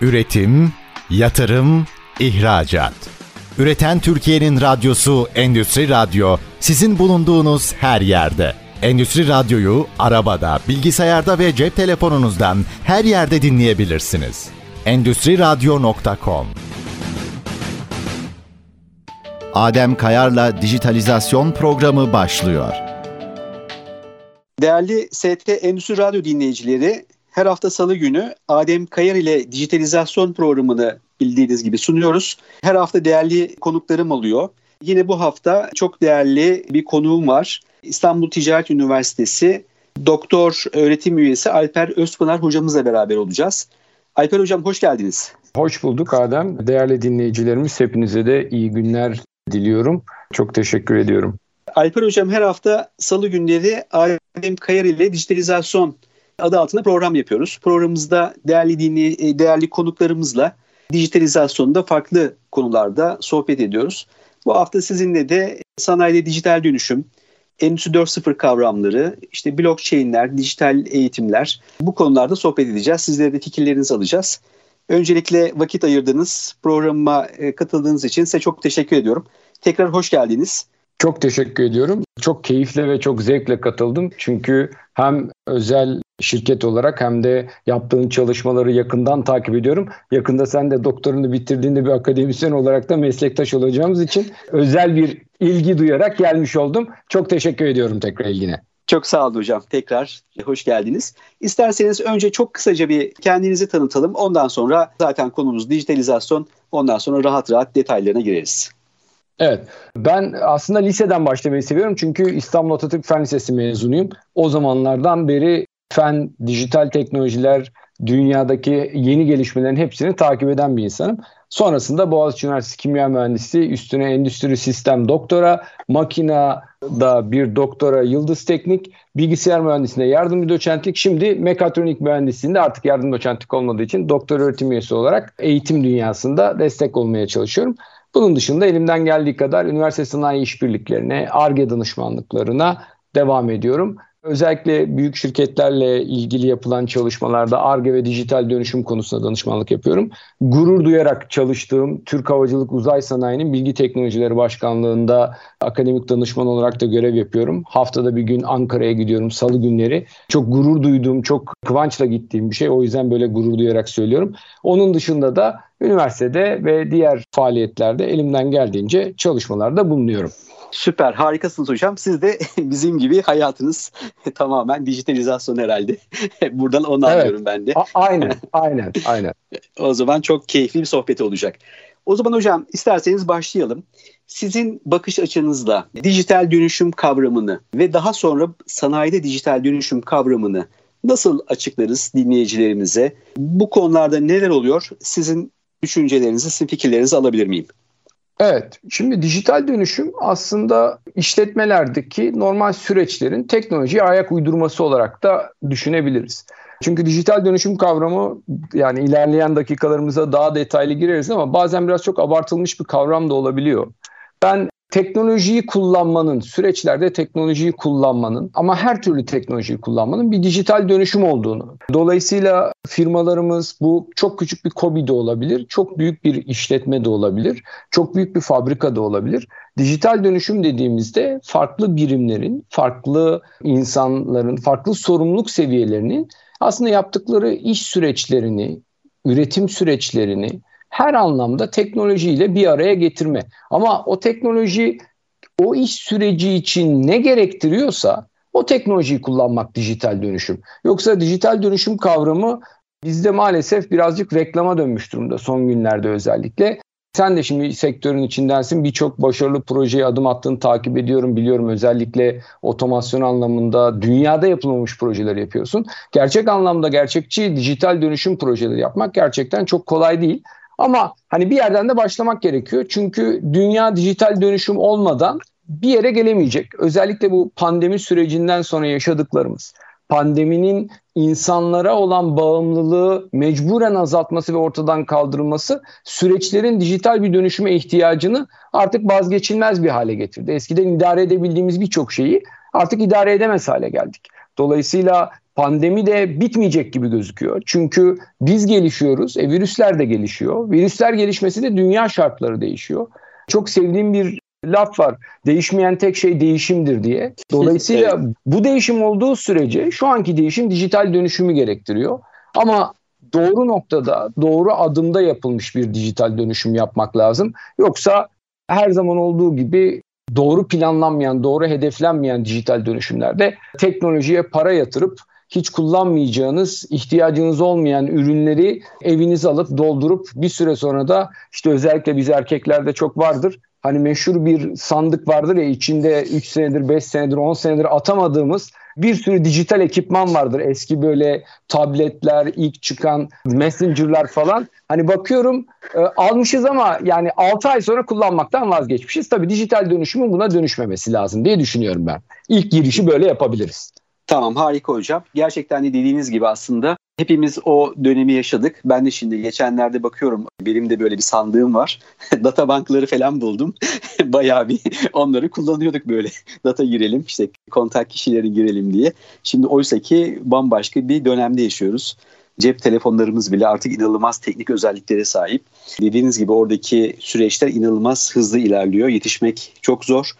Üretim, yatırım, ihracat. Üreten Türkiye'nin radyosu Endüstri Radyo sizin bulunduğunuz her yerde. Endüstri Radyo'yu arabada, bilgisayarda ve cep telefonunuzdan her yerde dinleyebilirsiniz. Endüstri Radyo.com Adem Kayar'la Dijitalizasyon Programı başlıyor. Değerli ST Endüstri Radyo dinleyicileri, her hafta salı günü Adem Kayar ile dijitalizasyon programını bildiğiniz gibi sunuyoruz. Her hafta değerli konuklarım oluyor. Yine bu hafta çok değerli bir konuğum var. İstanbul Ticaret Üniversitesi Doktor öğretim üyesi Alper Özpınar hocamızla beraber olacağız. Alper hocam hoş geldiniz. Hoş bulduk Adem. Değerli dinleyicilerimiz hepinize de iyi günler diliyorum. Çok teşekkür ediyorum. Alper hocam her hafta salı günleri Adem Kayar ile dijitalizasyon adı altında program yapıyoruz. Programımızda değerli dinley değerli konuklarımızla dijitalizasyonda farklı konularda sohbet ediyoruz. Bu hafta sizinle de sanayide dijital dönüşüm, Endüstri 4.0 kavramları, işte blockchain'ler, dijital eğitimler bu konularda sohbet edeceğiz. Sizlere de fikirlerinizi alacağız. Öncelikle vakit ayırdığınız programıma e, katıldığınız için size çok teşekkür ediyorum. Tekrar hoş geldiniz. Çok teşekkür ediyorum. Çok keyifle ve çok zevkle katıldım. Çünkü hem özel şirket olarak hem de yaptığın çalışmaları yakından takip ediyorum. Yakında sen de doktorunu bitirdiğinde bir akademisyen olarak da meslektaş olacağımız için özel bir ilgi duyarak gelmiş oldum. Çok teşekkür ediyorum tekrar ilgine. Çok sağ olun hocam. Tekrar hoş geldiniz. İsterseniz önce çok kısaca bir kendinizi tanıtalım. Ondan sonra zaten konumuz dijitalizasyon. Ondan sonra rahat rahat detaylarına gireriz. Evet. Ben aslında liseden başlamayı seviyorum. Çünkü İstanbul Atatürk Fen Lisesi mezunuyum. O zamanlardan beri fen, dijital teknolojiler, dünyadaki yeni gelişmelerin hepsini takip eden bir insanım. Sonrasında Boğaziçi Üniversitesi Kimya Mühendisliği, üstüne Endüstri Sistem Doktora, makinada bir doktora Yıldız Teknik, bilgisayar mühendisliğinde yardımcı doçentlik, şimdi mekatronik mühendisliğinde artık yardım doçentlik olmadığı için doktor öğretim üyesi olarak eğitim dünyasında destek olmaya çalışıyorum. Bunun dışında elimden geldiği kadar üniversite sanayi işbirliklerine, ARGE danışmanlıklarına devam ediyorum. Özellikle büyük şirketlerle ilgili yapılan çalışmalarda ARGE ve dijital dönüşüm konusunda danışmanlık yapıyorum. Gurur duyarak çalıştığım Türk Havacılık Uzay Sanayi'nin Bilgi Teknolojileri Başkanlığı'nda akademik danışman olarak da görev yapıyorum. Haftada bir gün Ankara'ya gidiyorum salı günleri. Çok gurur duyduğum, çok kıvançla gittiğim bir şey. O yüzden böyle gurur duyarak söylüyorum. Onun dışında da üniversitede ve diğer faaliyetlerde elimden geldiğince çalışmalarda bulunuyorum. Süper, harikasınız hocam. Siz de bizim gibi hayatınız tamamen dijitalizasyon herhalde. Buradan onu evet. anlıyorum ben de. A- aynen, aynen, aynen. o zaman çok keyifli bir sohbet olacak. O zaman hocam isterseniz başlayalım. Sizin bakış açınızla dijital dönüşüm kavramını ve daha sonra sanayide dijital dönüşüm kavramını nasıl açıklarız dinleyicilerimize? Bu konularda neler oluyor? Sizin düşüncelerinizi, sizin fikirlerinizi alabilir miyim? Evet, şimdi dijital dönüşüm aslında işletmelerdeki normal süreçlerin teknolojiye ayak uydurması olarak da düşünebiliriz. Çünkü dijital dönüşüm kavramı yani ilerleyen dakikalarımıza daha detaylı gireriz ama bazen biraz çok abartılmış bir kavram da olabiliyor. Ben teknolojiyi kullanmanın, süreçlerde teknolojiyi kullanmanın ama her türlü teknolojiyi kullanmanın bir dijital dönüşüm olduğunu. Dolayısıyla firmalarımız bu çok küçük bir kobi de olabilir, çok büyük bir işletme de olabilir, çok büyük bir fabrika da olabilir. Dijital dönüşüm dediğimizde farklı birimlerin, farklı insanların, farklı sorumluluk seviyelerinin aslında yaptıkları iş süreçlerini, üretim süreçlerini, her anlamda teknolojiyle bir araya getirme. Ama o teknoloji o iş süreci için ne gerektiriyorsa o teknolojiyi kullanmak dijital dönüşüm. Yoksa dijital dönüşüm kavramı bizde maalesef birazcık reklama dönmüş durumda son günlerde özellikle. Sen de şimdi sektörün içindensin. Birçok başarılı projeye adım attığını takip ediyorum, biliyorum. Özellikle otomasyon anlamında dünyada yapılmamış projeler yapıyorsun. Gerçek anlamda gerçekçi dijital dönüşüm projeleri yapmak gerçekten çok kolay değil. Ama hani bir yerden de başlamak gerekiyor. Çünkü dünya dijital dönüşüm olmadan bir yere gelemeyecek. Özellikle bu pandemi sürecinden sonra yaşadıklarımız. Pandeminin insanlara olan bağımlılığı mecburen azaltması ve ortadan kaldırılması süreçlerin dijital bir dönüşüme ihtiyacını artık vazgeçilmez bir hale getirdi. Eskiden idare edebildiğimiz birçok şeyi artık idare edemez hale geldik. Dolayısıyla pandemi de bitmeyecek gibi gözüküyor. Çünkü biz gelişiyoruz, e, virüsler de gelişiyor. Virüsler gelişmesi de dünya şartları değişiyor. Çok sevdiğim bir laf var. Değişmeyen tek şey değişimdir diye. Dolayısıyla evet. bu değişim olduğu sürece şu anki değişim dijital dönüşümü gerektiriyor. Ama doğru noktada, doğru adımda yapılmış bir dijital dönüşüm yapmak lazım. Yoksa her zaman olduğu gibi doğru planlanmayan, doğru hedeflenmeyen dijital dönüşümlerde teknolojiye para yatırıp hiç kullanmayacağınız, ihtiyacınız olmayan ürünleri evinize alıp doldurup bir süre sonra da işte özellikle biz erkeklerde çok vardır. Hani meşhur bir sandık vardır ya içinde 3 senedir, 5 senedir, 10 senedir atamadığımız bir sürü dijital ekipman vardır. Eski böyle tabletler, ilk çıkan messenger'lar falan. Hani bakıyorum e, almışız ama yani 6 ay sonra kullanmaktan vazgeçmişiz. Tabii dijital dönüşümün buna dönüşmemesi lazım diye düşünüyorum ben. İlk girişi böyle yapabiliriz. Tamam harika hocam. Gerçekten de dediğiniz gibi aslında hepimiz o dönemi yaşadık. Ben de şimdi geçenlerde bakıyorum benim de böyle bir sandığım var. Data bankları falan buldum. Bayağı bir onları kullanıyorduk böyle. Data girelim işte kontak kişileri girelim diye. Şimdi oysa ki bambaşka bir dönemde yaşıyoruz. Cep telefonlarımız bile artık inanılmaz teknik özelliklere sahip. Dediğiniz gibi oradaki süreçler inanılmaz hızlı ilerliyor. Yetişmek çok zor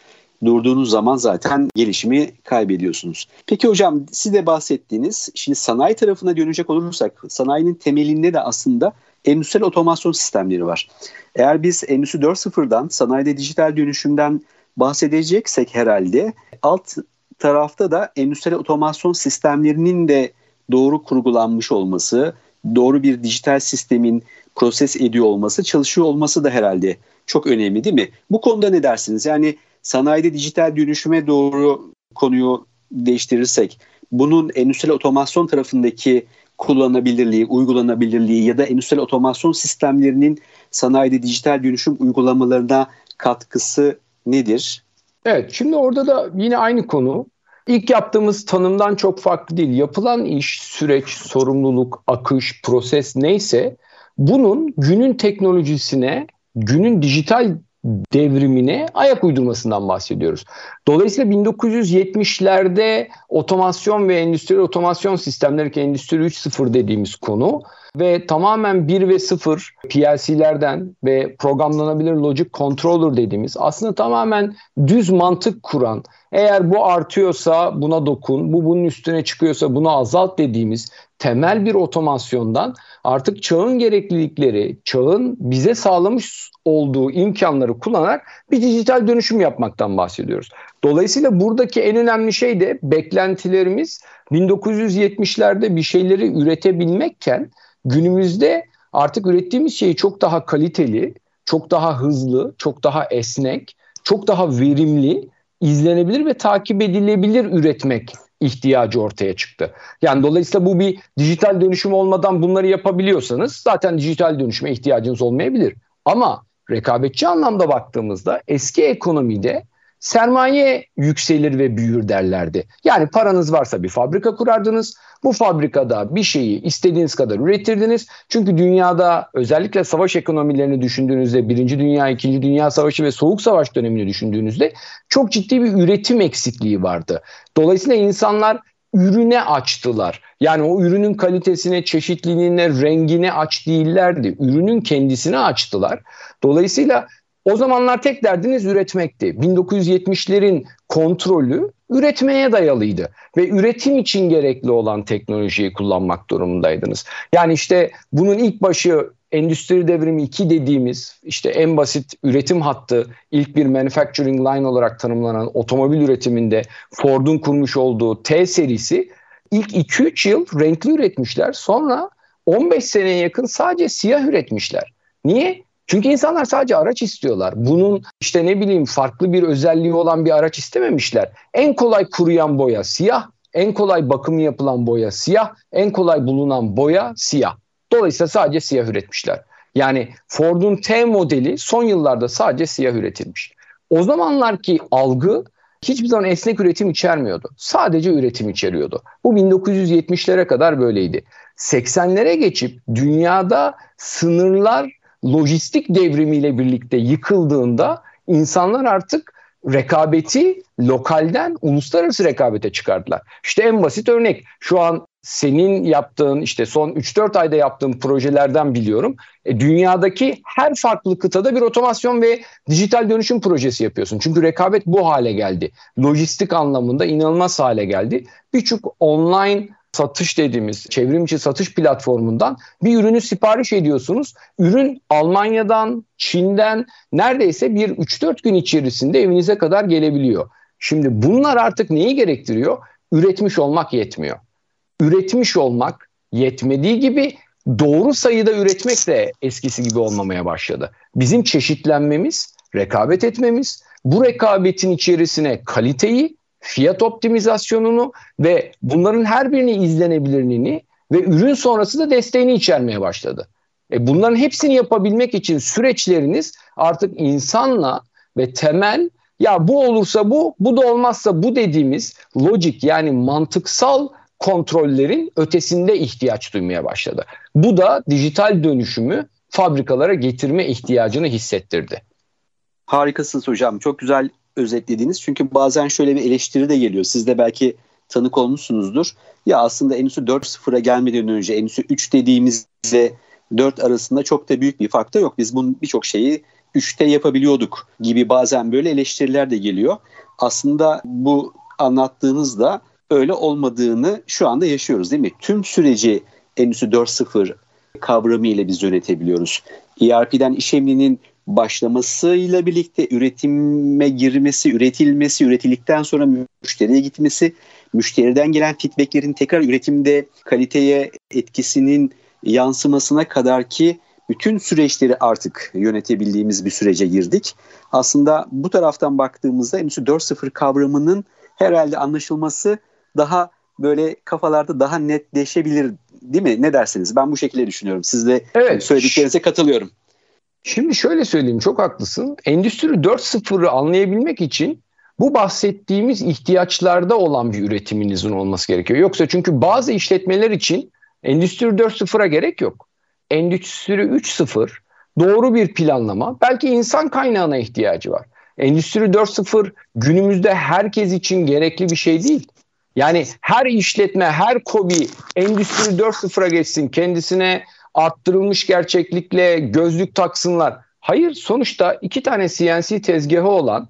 durduğunuz zaman zaten gelişimi kaybediyorsunuz. Peki hocam siz de bahsettiğiniz şimdi sanayi tarafına dönecek olursak sanayinin temelinde de aslında endüstriyel otomasyon sistemleri var. Eğer biz Endüstri 4.0'dan sanayide dijital dönüşümden bahsedeceksek herhalde alt tarafta da endüstriyel otomasyon sistemlerinin de doğru kurgulanmış olması, doğru bir dijital sistemin proses ediyor olması, çalışıyor olması da herhalde çok önemli değil mi? Bu konuda ne dersiniz? Yani sanayide dijital dönüşüme doğru konuyu değiştirirsek bunun endüstriyel otomasyon tarafındaki kullanılabilirliği, uygulanabilirliği ya da endüstriyel otomasyon sistemlerinin sanayide dijital dönüşüm uygulamalarına katkısı nedir? Evet, şimdi orada da yine aynı konu. İlk yaptığımız tanımdan çok farklı değil. Yapılan iş, süreç, sorumluluk, akış, proses neyse bunun günün teknolojisine, günün dijital devrimine ayak uydurmasından bahsediyoruz. Dolayısıyla 1970'lerde otomasyon ve endüstriyel otomasyon sistemleri ki Endüstri 3.0 dediğimiz konu ve tamamen 1 ve 0 PLC'lerden ve programlanabilir logic controller dediğimiz aslında tamamen düz mantık kuran eğer bu artıyorsa buna dokun, bu bunun üstüne çıkıyorsa bunu azalt dediğimiz temel bir otomasyondan artık çağın gereklilikleri, çağın bize sağlamış olduğu imkanları kullanarak bir dijital dönüşüm yapmaktan bahsediyoruz. Dolayısıyla buradaki en önemli şey de beklentilerimiz 1970'lerde bir şeyleri üretebilmekken günümüzde artık ürettiğimiz şeyi çok daha kaliteli, çok daha hızlı, çok daha esnek, çok daha verimli, izlenebilir ve takip edilebilir üretmek ihtiyacı ortaya çıktı. Yani dolayısıyla bu bir dijital dönüşüm olmadan bunları yapabiliyorsanız zaten dijital dönüşüme ihtiyacınız olmayabilir. Ama rekabetçi anlamda baktığımızda eski ekonomide sermaye yükselir ve büyür derlerdi. Yani paranız varsa bir fabrika kurardınız. Bu fabrikada bir şeyi istediğiniz kadar üretirdiniz. Çünkü dünyada özellikle savaş ekonomilerini düşündüğünüzde, Birinci Dünya, İkinci Dünya Savaşı ve Soğuk Savaş dönemini düşündüğünüzde çok ciddi bir üretim eksikliği vardı. Dolayısıyla insanlar ürüne açtılar. Yani o ürünün kalitesine, çeşitliliğine, rengine aç değillerdi. Ürünün kendisine açtılar. Dolayısıyla o zamanlar tek derdiniz üretmekti. 1970'lerin kontrolü üretmeye dayalıydı ve üretim için gerekli olan teknolojiyi kullanmak durumundaydınız. Yani işte bunun ilk başı Endüstri Devrimi 2 dediğimiz işte en basit üretim hattı ilk bir manufacturing line olarak tanımlanan otomobil üretiminde Ford'un kurmuş olduğu T serisi ilk 2-3 yıl renkli üretmişler. Sonra 15 seneye yakın sadece siyah üretmişler. Niye? Çünkü insanlar sadece araç istiyorlar. Bunun işte ne bileyim farklı bir özelliği olan bir araç istememişler. En kolay kuruyan boya siyah, en kolay bakımı yapılan boya siyah, en kolay bulunan boya siyah. Dolayısıyla sadece siyah üretmişler. Yani Ford'un T modeli son yıllarda sadece siyah üretilmiş. O zamanlarki algı hiçbir zaman esnek üretim içermiyordu. Sadece üretim içeriyordu. Bu 1970'lere kadar böyleydi. 80'lere geçip dünyada sınırlar lojistik devrimiyle birlikte yıkıldığında insanlar artık rekabeti lokalden uluslararası rekabete çıkardılar. İşte en basit örnek şu an senin yaptığın işte son 3-4 ayda yaptığın projelerden biliyorum. E, dünyadaki her farklı kıtada bir otomasyon ve dijital dönüşüm projesi yapıyorsun. Çünkü rekabet bu hale geldi. Lojistik anlamında inanılmaz hale geldi. Birçok online satış dediğimiz çevrimçi satış platformundan bir ürünü sipariş ediyorsunuz. Ürün Almanya'dan, Çin'den neredeyse bir 3-4 gün içerisinde evinize kadar gelebiliyor. Şimdi bunlar artık neyi gerektiriyor? Üretmiş olmak yetmiyor. Üretmiş olmak yetmediği gibi doğru sayıda üretmek de eskisi gibi olmamaya başladı. Bizim çeşitlenmemiz, rekabet etmemiz, bu rekabetin içerisine kaliteyi fiyat optimizasyonunu ve bunların her birini izlenebilirliğini ve ürün sonrası da desteğini içermeye başladı. E bunların hepsini yapabilmek için süreçleriniz artık insanla ve temel ya bu olursa bu, bu da olmazsa bu dediğimiz lojik yani mantıksal kontrollerin ötesinde ihtiyaç duymaya başladı. Bu da dijital dönüşümü fabrikalara getirme ihtiyacını hissettirdi. Harikasınız hocam. Çok güzel özetlediğiniz. Çünkü bazen şöyle bir eleştiri de geliyor. Siz de belki tanık olmuşsunuzdur. Ya aslında Endüstri 4.0'a gelmeden önce Endüstri 3 dediğimizde 4 arasında çok da büyük bir fark da yok. Biz bunun birçok şeyi 3'te yapabiliyorduk gibi bazen böyle eleştiriler de geliyor. Aslında bu anlattığınızda öyle olmadığını şu anda yaşıyoruz değil mi? Tüm süreci Endüstri 4.0 kavramı ile biz yönetebiliyoruz. ERP'den iş emninin başlamasıyla birlikte üretime girmesi, üretilmesi, üretildikten sonra müşteriye gitmesi, müşteriden gelen feedbacklerin tekrar üretimde kaliteye etkisinin yansımasına kadar ki bütün süreçleri artık yönetebildiğimiz bir sürece girdik. Aslında bu taraftan baktığımızda Endüstri 4.0 kavramının herhalde anlaşılması daha böyle kafalarda daha netleşebilir değil mi? Ne dersiniz? Ben bu şekilde düşünüyorum. Siz de evet. söylediklerinize katılıyorum. Şimdi şöyle söyleyeyim çok haklısın. Endüstri 4.0'ı anlayabilmek için bu bahsettiğimiz ihtiyaçlarda olan bir üretiminizin olması gerekiyor. Yoksa çünkü bazı işletmeler için Endüstri 4.0'a gerek yok. Endüstri 3.0 doğru bir planlama, belki insan kaynağına ihtiyacı var. Endüstri 4.0 günümüzde herkes için gerekli bir şey değil. Yani her işletme, her kobi Endüstri 4.0'a geçsin, kendisine arttırılmış gerçeklikle gözlük taksınlar. Hayır sonuçta iki tane CNC tezgahı olan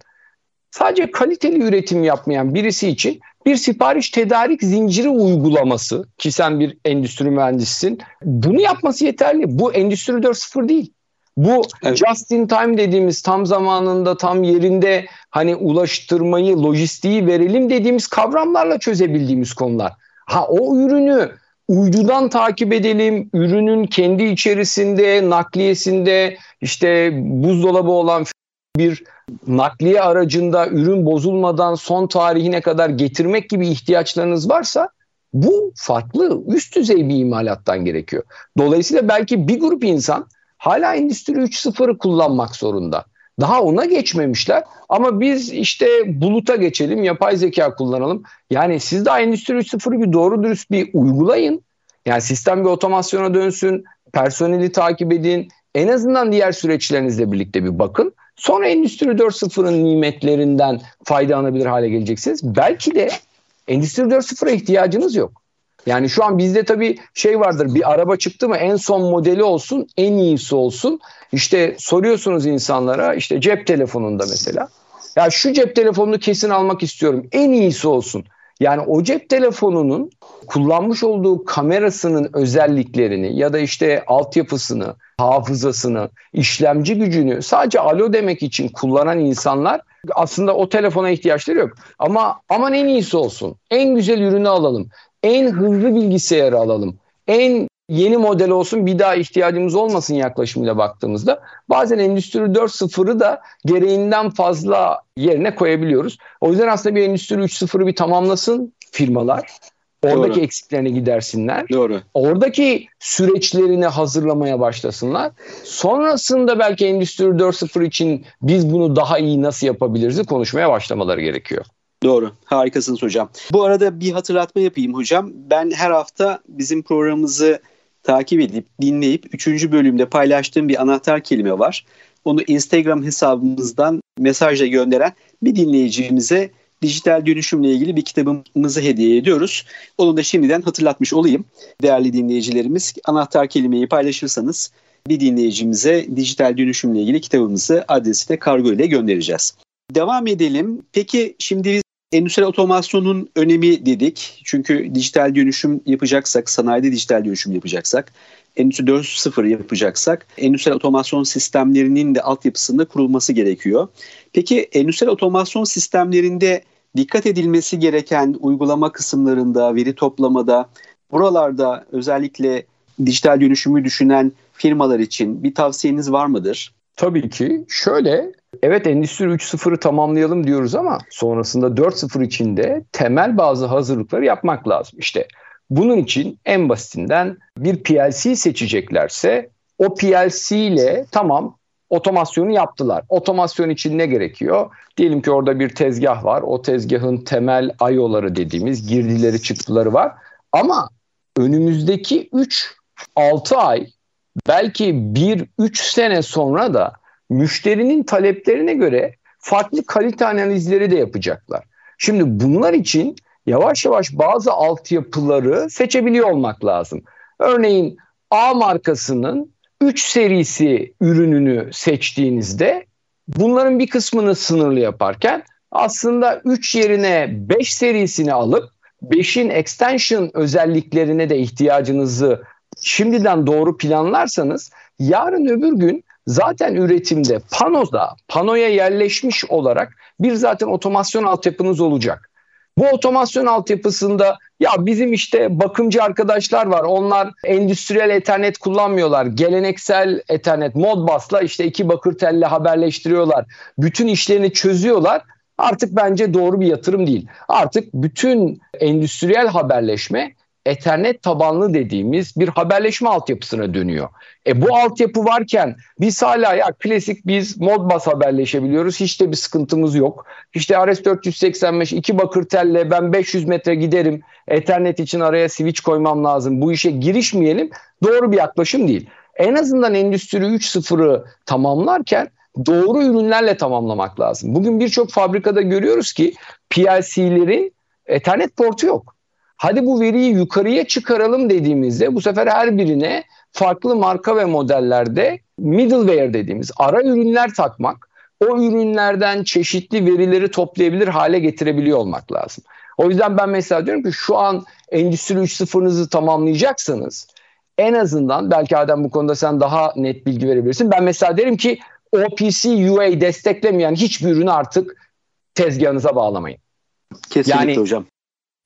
sadece kaliteli üretim yapmayan birisi için bir sipariş tedarik zinciri uygulaması ki sen bir endüstri mühendisisin bunu yapması yeterli. Bu endüstri 4.0 değil. Bu evet. just in time dediğimiz tam zamanında tam yerinde hani ulaştırmayı lojistiği verelim dediğimiz kavramlarla çözebildiğimiz konular. Ha o ürünü uydudan takip edelim. Ürünün kendi içerisinde, nakliyesinde işte buzdolabı olan bir nakliye aracında ürün bozulmadan son tarihine kadar getirmek gibi ihtiyaçlarınız varsa bu farklı üst düzey bir imalattan gerekiyor. Dolayısıyla belki bir grup insan hala Endüstri 3.0'ı kullanmak zorunda. Daha ona geçmemişler ama biz işte buluta geçelim, yapay zeka kullanalım. Yani siz daha Endüstri 3.0'ı bir doğru dürüst bir uygulayın. Yani sistem bir otomasyona dönsün, personeli takip edin. En azından diğer süreçlerinizle birlikte bir bakın. Sonra Endüstri 4.0'ın nimetlerinden faydalanabilir hale geleceksiniz. Belki de Endüstri 4.0'a ihtiyacınız yok. Yani şu an bizde tabii şey vardır bir araba çıktı mı en son modeli olsun en iyisi olsun. İşte soruyorsunuz insanlara işte cep telefonunda mesela. Ya şu cep telefonunu kesin almak istiyorum en iyisi olsun. Yani o cep telefonunun kullanmış olduğu kamerasının özelliklerini ya da işte altyapısını, hafızasını, işlemci gücünü sadece alo demek için kullanan insanlar aslında o telefona ihtiyaçları yok. Ama aman en iyisi olsun. En güzel ürünü alalım en hızlı bilgisayarı alalım. En yeni model olsun bir daha ihtiyacımız olmasın yaklaşımıyla baktığımızda bazen Endüstri 4.0'ı da gereğinden fazla yerine koyabiliyoruz. O yüzden aslında bir Endüstri 3.0'ı bir tamamlasın firmalar. Oradaki Doğru. eksiklerini gidersinler. Doğru. Oradaki süreçlerini hazırlamaya başlasınlar. Sonrasında belki Endüstri 4.0 için biz bunu daha iyi nasıl yapabiliriz konuşmaya başlamaları gerekiyor. Doğru. Harikasınız hocam. Bu arada bir hatırlatma yapayım hocam. Ben her hafta bizim programımızı takip edip dinleyip 3. bölümde paylaştığım bir anahtar kelime var. Onu Instagram hesabımızdan mesajla gönderen bir dinleyicimize dijital dönüşümle ilgili bir kitabımızı hediye ediyoruz. Onu da şimdiden hatırlatmış olayım. Değerli dinleyicilerimiz anahtar kelimeyi paylaşırsanız bir dinleyicimize dijital dönüşümle ilgili kitabımızı adresine kargo ile göndereceğiz. Devam edelim. Peki şimdi biz endüstriyel otomasyonun önemi dedik. Çünkü dijital dönüşüm yapacaksak, sanayide dijital dönüşüm yapacaksak, Endüstri 4.0 yapacaksak endüstriyel otomasyon sistemlerinin de altyapısında kurulması gerekiyor. Peki endüstriyel otomasyon sistemlerinde dikkat edilmesi gereken uygulama kısımlarında, veri toplamada, buralarda özellikle dijital dönüşümü düşünen firmalar için bir tavsiyeniz var mıdır? Tabii ki. Şöyle, evet Endüstri 3.0'ı tamamlayalım diyoruz ama sonrasında 4.0 içinde temel bazı hazırlıkları yapmak lazım. İşte bunun için en basitinden bir PLC seçeceklerse o PLC ile tamam otomasyonu yaptılar. Otomasyon için ne gerekiyor? Diyelim ki orada bir tezgah var. O tezgahın temel IO'ları dediğimiz girdileri çıktıları var. Ama önümüzdeki 3-6 ay belki 1-3 sene sonra da müşterinin taleplerine göre farklı kalite analizleri de yapacaklar. Şimdi bunlar için yavaş yavaş bazı altyapıları seçebiliyor olmak lazım. Örneğin A markasının 3 serisi ürününü seçtiğinizde bunların bir kısmını sınırlı yaparken aslında 3 yerine 5 serisini alıp 5'in extension özelliklerine de ihtiyacınızı şimdiden doğru planlarsanız yarın öbür gün zaten üretimde panoda, panoya yerleşmiş olarak bir zaten otomasyon altyapınız olacak. Bu otomasyon altyapısında ya bizim işte bakımcı arkadaşlar var. Onlar endüstriyel ethernet kullanmıyorlar. Geleneksel ethernet Modbus'la işte iki bakır telle haberleştiriyorlar. Bütün işlerini çözüyorlar. Artık bence doğru bir yatırım değil. Artık bütün endüstriyel haberleşme Ethernet tabanlı dediğimiz bir haberleşme altyapısına dönüyor. E bu altyapı varken biz hala ya klasik biz Modbus haberleşebiliyoruz. Hiç de bir sıkıntımız yok. İşte RS485 iki bakır telle ben 500 metre giderim. Ethernet için araya switch koymam lazım. Bu işe girişmeyelim. Doğru bir yaklaşım değil. En azından Endüstri 3.0'ı tamamlarken doğru ürünlerle tamamlamak lazım. Bugün birçok fabrikada görüyoruz ki PLC'lerin Ethernet portu yok. Hadi bu veriyi yukarıya çıkaralım dediğimizde bu sefer her birine farklı marka ve modellerde middleware dediğimiz ara ürünler takmak, o ürünlerden çeşitli verileri toplayabilir hale getirebiliyor olmak lazım. O yüzden ben mesela diyorum ki şu an Endüstri 3.0'ınızı tamamlayacaksanız en azından belki Adem bu konuda sen daha net bilgi verebilirsin. Ben mesela derim ki OPC UA desteklemeyen hiçbir ürünü artık tezgahınıza bağlamayın. Kesinlikle yani, hocam.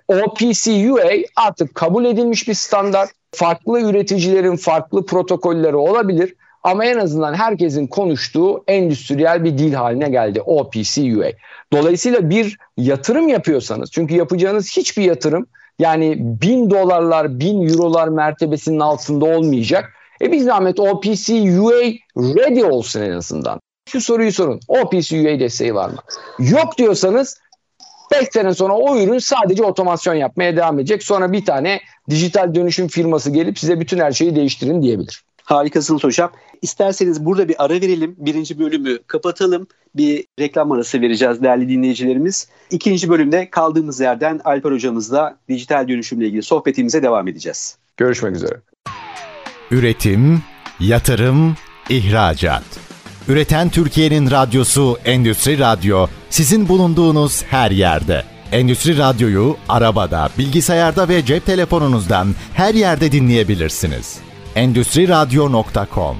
OPC-UA artık kabul edilmiş bir standart. Farklı üreticilerin farklı protokolleri olabilir ama en azından herkesin konuştuğu endüstriyel bir dil haline geldi OPC-UA. Dolayısıyla bir yatırım yapıyorsanız çünkü yapacağınız hiçbir yatırım yani bin dolarlar, bin eurolar mertebesinin altında olmayacak. E bir zahmet OPC-UA ready olsun en azından. Şu soruyu sorun. OPC-UA desteği var mı? Yok diyorsanız 5 sene sonra o ürün sadece otomasyon yapmaya devam edecek. Sonra bir tane dijital dönüşüm firması gelip size bütün her şeyi değiştirin diyebilir. Harikasınız hocam. İsterseniz burada bir ara verelim. Birinci bölümü kapatalım. Bir reklam arası vereceğiz değerli dinleyicilerimiz. İkinci bölümde kaldığımız yerden Alper hocamızla dijital dönüşümle ilgili sohbetimize devam edeceğiz. Görüşmek üzere. Üretim, yatırım, ihracat. Üreten Türkiye'nin radyosu Endüstri Radyo sizin bulunduğunuz her yerde. Endüstri Radyo'yu arabada, bilgisayarda ve cep telefonunuzdan her yerde dinleyebilirsiniz. Endüstri Radyo.com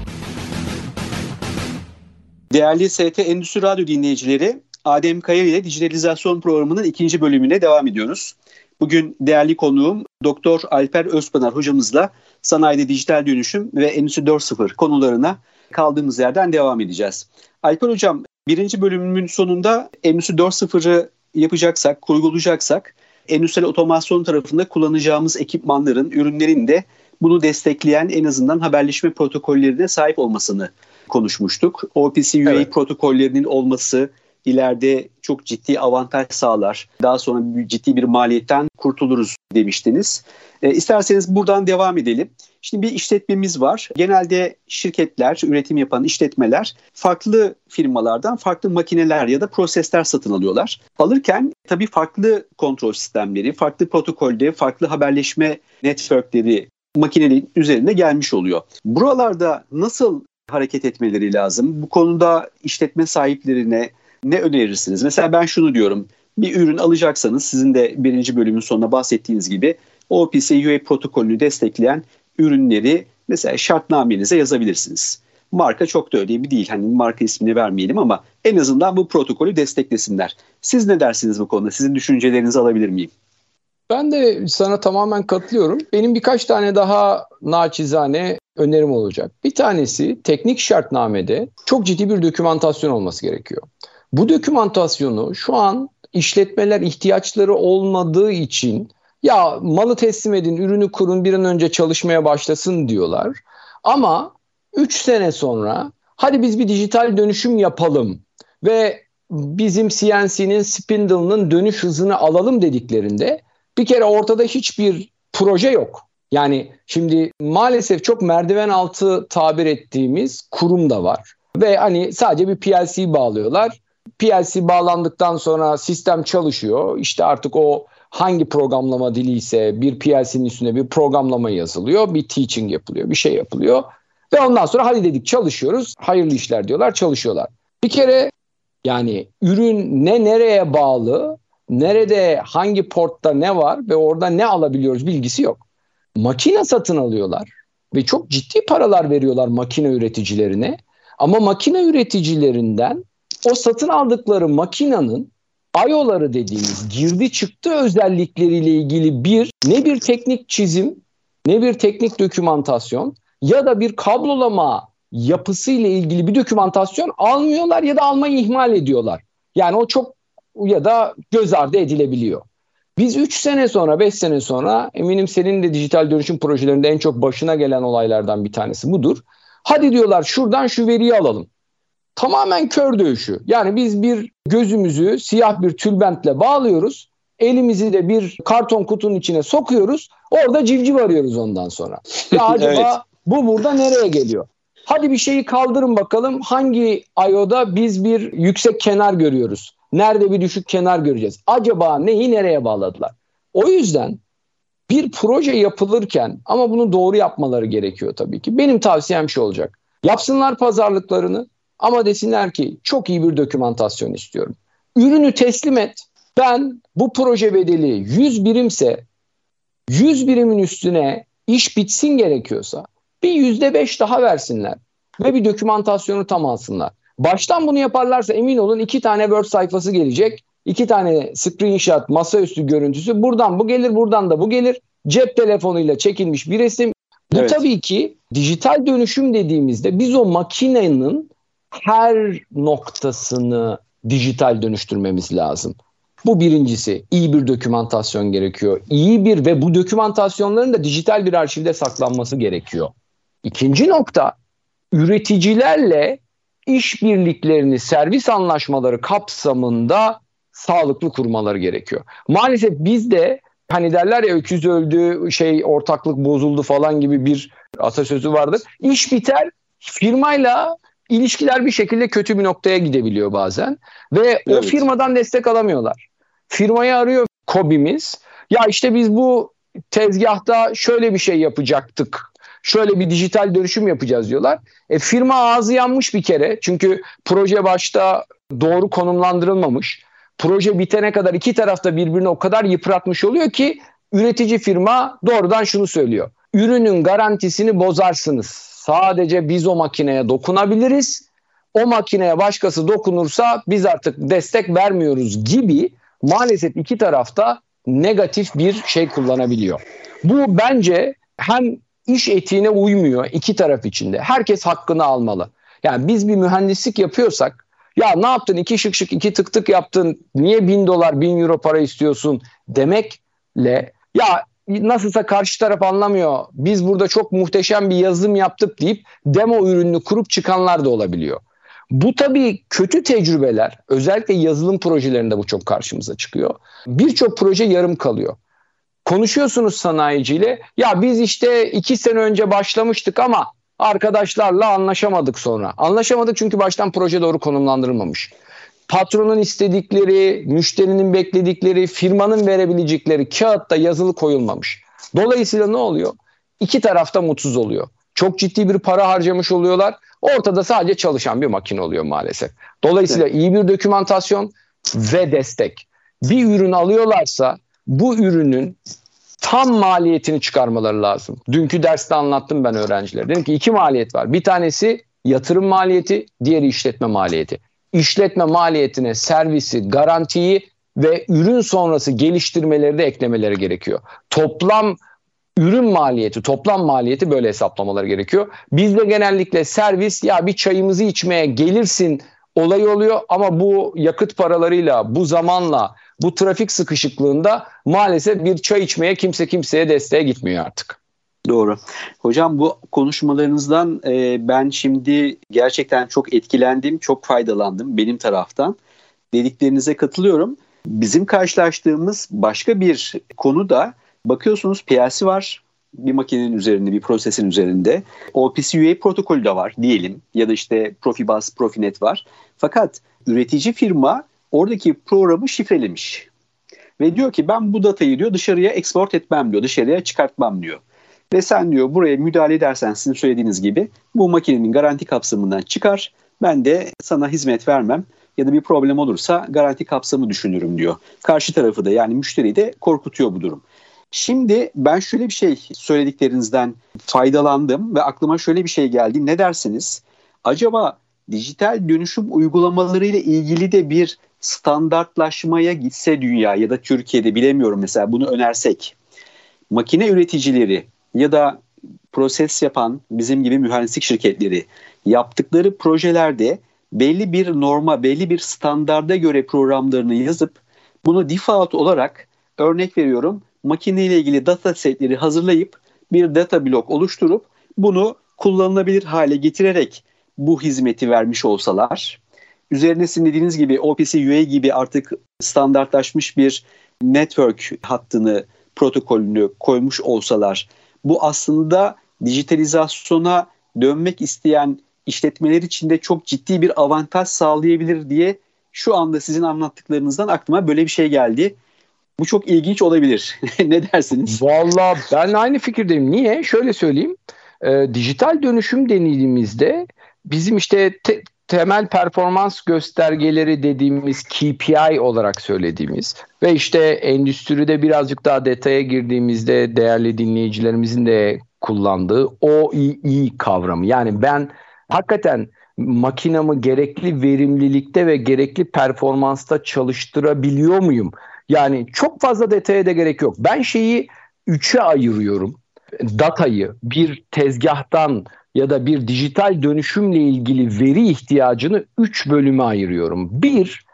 Değerli ST Endüstri Radyo dinleyicileri, Adem Kayar ile dijitalizasyon programının ikinci bölümüne devam ediyoruz. Bugün değerli konuğum Doktor Alper Özpınar hocamızla sanayide dijital dönüşüm ve Endüstri 4.0 konularına kaldığımız yerden devam edeceğiz. Alper Hocam birinci bölümümün sonunda Endüstri 4.0'ı yapacaksak, kurgulayacaksak endüstriyel otomasyon tarafında kullanacağımız ekipmanların, ürünlerin de bunu destekleyen en azından haberleşme protokollerine sahip olmasını konuşmuştuk. OPC UA evet. protokollerinin olması, ileride çok ciddi avantaj sağlar. Daha sonra ciddi bir maliyetten kurtuluruz demiştiniz. E, isterseniz buradan devam edelim. Şimdi bir işletmemiz var. Genelde şirketler, üretim yapan işletmeler farklı firmalardan farklı makineler ya da prosesler satın alıyorlar. Alırken tabii farklı kontrol sistemleri, farklı protokolde, farklı haberleşme networkleri makinenin üzerine gelmiş oluyor. Buralarda nasıl hareket etmeleri lazım? Bu konuda işletme sahiplerine ne önerirsiniz? Mesela ben şunu diyorum. Bir ürün alacaksanız sizin de birinci bölümün sonunda bahsettiğiniz gibi OPC UA protokolünü destekleyen ürünleri mesela şartnamenize yazabilirsiniz. Marka çok da önemli değil. Hani marka ismini vermeyelim ama en azından bu protokolü desteklesinler. Siz ne dersiniz bu konuda? Sizin düşüncelerinizi alabilir miyim? Ben de sana tamamen katılıyorum. Benim birkaç tane daha naçizane önerim olacak. Bir tanesi teknik şartnamede çok ciddi bir dokümantasyon olması gerekiyor. Bu dokümantasyonu şu an işletmeler ihtiyaçları olmadığı için ya malı teslim edin, ürünü kurun bir an önce çalışmaya başlasın diyorlar. Ama 3 sene sonra hadi biz bir dijital dönüşüm yapalım ve bizim CNC'nin spindle'ının dönüş hızını alalım dediklerinde bir kere ortada hiçbir proje yok. Yani şimdi maalesef çok merdiven altı tabir ettiğimiz kurum da var. Ve hani sadece bir PLC bağlıyorlar. PLC bağlandıktan sonra sistem çalışıyor. İşte artık o hangi programlama dili ise bir PLC'nin üstüne bir programlama yazılıyor. Bir teaching yapılıyor, bir şey yapılıyor. Ve ondan sonra hadi dedik çalışıyoruz. Hayırlı işler diyorlar, çalışıyorlar. Bir kere yani ürün ne nereye bağlı, nerede hangi portta ne var ve orada ne alabiliyoruz bilgisi yok. Makine satın alıyorlar ve çok ciddi paralar veriyorlar makine üreticilerine. Ama makine üreticilerinden o satın aldıkları makinenin IO'ları dediğimiz girdi çıktı özellikleriyle ilgili bir ne bir teknik çizim ne bir teknik dokümantasyon ya da bir kablolama yapısı ile ilgili bir dokümantasyon almıyorlar ya da almayı ihmal ediyorlar. Yani o çok ya da göz ardı edilebiliyor. Biz 3 sene sonra 5 sene sonra eminim senin de dijital dönüşüm projelerinde en çok başına gelen olaylardan bir tanesi budur. Hadi diyorlar şuradan şu veriyi alalım. Tamamen kör dövüşü. Yani biz bir gözümüzü siyah bir tülbentle bağlıyoruz. Elimizi de bir karton kutunun içine sokuyoruz. Orada civciv arıyoruz ondan sonra. Ya acaba evet. bu burada nereye geliyor? Hadi bir şeyi kaldırın bakalım hangi IO'da biz bir yüksek kenar görüyoruz. Nerede bir düşük kenar göreceğiz? Acaba neyi nereye bağladılar? O yüzden bir proje yapılırken ama bunu doğru yapmaları gerekiyor tabii ki. Benim tavsiyem şu olacak. Yapsınlar pazarlıklarını ama desinler ki çok iyi bir dokümantasyon istiyorum. Ürünü teslim et. Ben bu proje bedeli 100 birimse 100 birimin üstüne iş bitsin gerekiyorsa bir yüzde beş daha versinler ve bir dokümantasyonu tam alsınlar. Baştan bunu yaparlarsa emin olun iki tane Word sayfası gelecek. iki tane screenshot, masaüstü görüntüsü. Buradan bu gelir, buradan da bu gelir. Cep telefonuyla çekilmiş bir resim. Bu evet. tabii ki dijital dönüşüm dediğimizde biz o makinenin her noktasını dijital dönüştürmemiz lazım. Bu birincisi. iyi bir dokümantasyon gerekiyor. İyi bir ve bu dokümantasyonların da dijital bir arşivde saklanması gerekiyor. İkinci nokta üreticilerle işbirliklerini, servis anlaşmaları kapsamında sağlıklı kurmaları gerekiyor. Maalesef bizde hani derler ya öküz öldü, şey ortaklık bozuldu falan gibi bir atasözü vardır. İş biter, firmayla ilişkiler bir şekilde kötü bir noktaya gidebiliyor bazen ve evet. o firmadan destek alamıyorlar. Firmayı arıyor kobimiz. Ya işte biz bu tezgahta şöyle bir şey yapacaktık şöyle bir dijital dönüşüm yapacağız diyorlar. E, firma ağzı yanmış bir kere çünkü proje başta doğru konumlandırılmamış. Proje bitene kadar iki tarafta birbirini o kadar yıpratmış oluyor ki üretici firma doğrudan şunu söylüyor. Ürünün garantisini bozarsınız. Sadece biz o makineye dokunabiliriz. O makineye başkası dokunursa biz artık destek vermiyoruz gibi maalesef iki tarafta negatif bir şey kullanabiliyor. Bu bence hem iş etiğine uymuyor iki taraf içinde. Herkes hakkını almalı. Yani biz bir mühendislik yapıyorsak ya ne yaptın iki şık şık iki tık tık yaptın niye bin dolar bin euro para istiyorsun demekle ya nasılsa karşı taraf anlamıyor biz burada çok muhteşem bir yazılım yaptık deyip demo ürününü kurup çıkanlar da olabiliyor. Bu tabii kötü tecrübeler, özellikle yazılım projelerinde bu çok karşımıza çıkıyor. Birçok proje yarım kalıyor. Konuşuyorsunuz sanayiciyle, ya biz işte iki sene önce başlamıştık ama arkadaşlarla anlaşamadık sonra. Anlaşamadık çünkü baştan proje doğru konumlandırılmamış. Patronun istedikleri, müşterinin bekledikleri, firmanın verebilecekleri kağıtta yazılı koyulmamış. Dolayısıyla ne oluyor? İki tarafta mutsuz oluyor. Çok ciddi bir para harcamış oluyorlar. Ortada sadece çalışan bir makine oluyor maalesef. Dolayısıyla iyi bir dokümantasyon ve destek. Bir ürün alıyorlarsa bu ürünün tam maliyetini çıkarmaları lazım. Dünkü derste anlattım ben öğrencilere. Dedim ki iki maliyet var. Bir tanesi yatırım maliyeti, diğeri işletme maliyeti. İşletme maliyetine servisi, garantiyi ve ürün sonrası geliştirmeleri de eklemeleri gerekiyor. Toplam ürün maliyeti, toplam maliyeti böyle hesaplamaları gerekiyor. Bizde genellikle servis ya bir çayımızı içmeye gelirsin olay oluyor ama bu yakıt paralarıyla, bu zamanla, bu trafik sıkışıklığında maalesef bir çay içmeye kimse kimseye desteğe gitmiyor artık. Doğru. Hocam bu konuşmalarınızdan e, ben şimdi gerçekten çok etkilendim, çok faydalandım benim taraftan. Dediklerinize katılıyorum. Bizim karşılaştığımız başka bir konu da bakıyorsunuz PLC var bir makinenin üzerinde, bir prosesin üzerinde. OPC UA protokolü de var diyelim ya da işte Profibus, Profinet var. Fakat üretici firma oradaki programı şifrelemiş. Ve diyor ki ben bu datayı diyor dışarıya export etmem diyor, dışarıya çıkartmam diyor. Ve sen diyor buraya müdahale edersen sizin söylediğiniz gibi bu makinenin garanti kapsamından çıkar. Ben de sana hizmet vermem ya da bir problem olursa garanti kapsamı düşünürüm diyor. Karşı tarafı da yani müşteriyi de korkutuyor bu durum. Şimdi ben şöyle bir şey söylediklerinizden faydalandım ve aklıma şöyle bir şey geldi. Ne dersiniz? Acaba dijital dönüşüm uygulamaları ile ilgili de bir standartlaşmaya gitse dünya ya da Türkiye'de bilemiyorum mesela bunu önersek makine üreticileri ya da proses yapan bizim gibi mühendislik şirketleri yaptıkları projelerde belli bir norma, belli bir standarda göre programlarını yazıp bunu default olarak örnek veriyorum makine ile ilgili data setleri hazırlayıp bir data blok oluşturup bunu kullanılabilir hale getirerek bu hizmeti vermiş olsalar üzerine sizin dediğiniz gibi OPC UA gibi artık standartlaşmış bir network hattını protokolünü koymuş olsalar bu aslında dijitalizasyona dönmek isteyen işletmeler için de çok ciddi bir avantaj sağlayabilir diye şu anda sizin anlattıklarınızdan aklıma böyle bir şey geldi. Bu çok ilginç olabilir. ne dersiniz? Valla ben aynı fikirdeyim. Niye? Şöyle söyleyeyim. E, dijital dönüşüm denildiğimizde bizim işte te, temel performans göstergeleri dediğimiz KPI olarak söylediğimiz ve işte endüstride birazcık daha detaya girdiğimizde değerli dinleyicilerimizin de kullandığı OEE kavramı. Yani ben hakikaten makinamı gerekli verimlilikte ve gerekli performansta çalıştırabiliyor muyum? Yani çok fazla detaya da gerek yok. Ben şeyi üçe ayırıyorum. Datayı bir tezgahtan ya da bir dijital dönüşümle ilgili veri ihtiyacını üç bölüme ayırıyorum. Bir,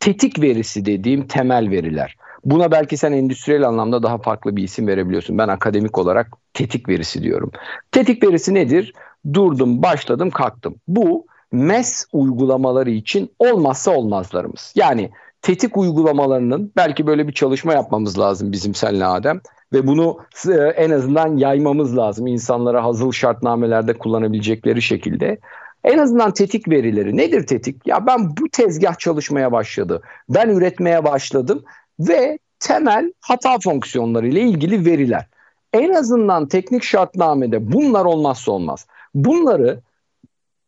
tetik verisi dediğim temel veriler. Buna belki sen endüstriyel anlamda daha farklı bir isim verebiliyorsun. Ben akademik olarak tetik verisi diyorum. Tetik verisi nedir? Durdum, başladım, kalktım. Bu MES uygulamaları için olmazsa olmazlarımız. Yani tetik uygulamalarının belki böyle bir çalışma yapmamız lazım bizim senle Adem ve bunu e, en azından yaymamız lazım insanlara hazır şartnamelerde kullanabilecekleri şekilde. En azından tetik verileri nedir tetik? Ya ben bu tezgah çalışmaya başladı. Ben üretmeye başladım ve temel hata fonksiyonları ile ilgili veriler. En azından teknik şartnamede bunlar olmazsa olmaz. Bunları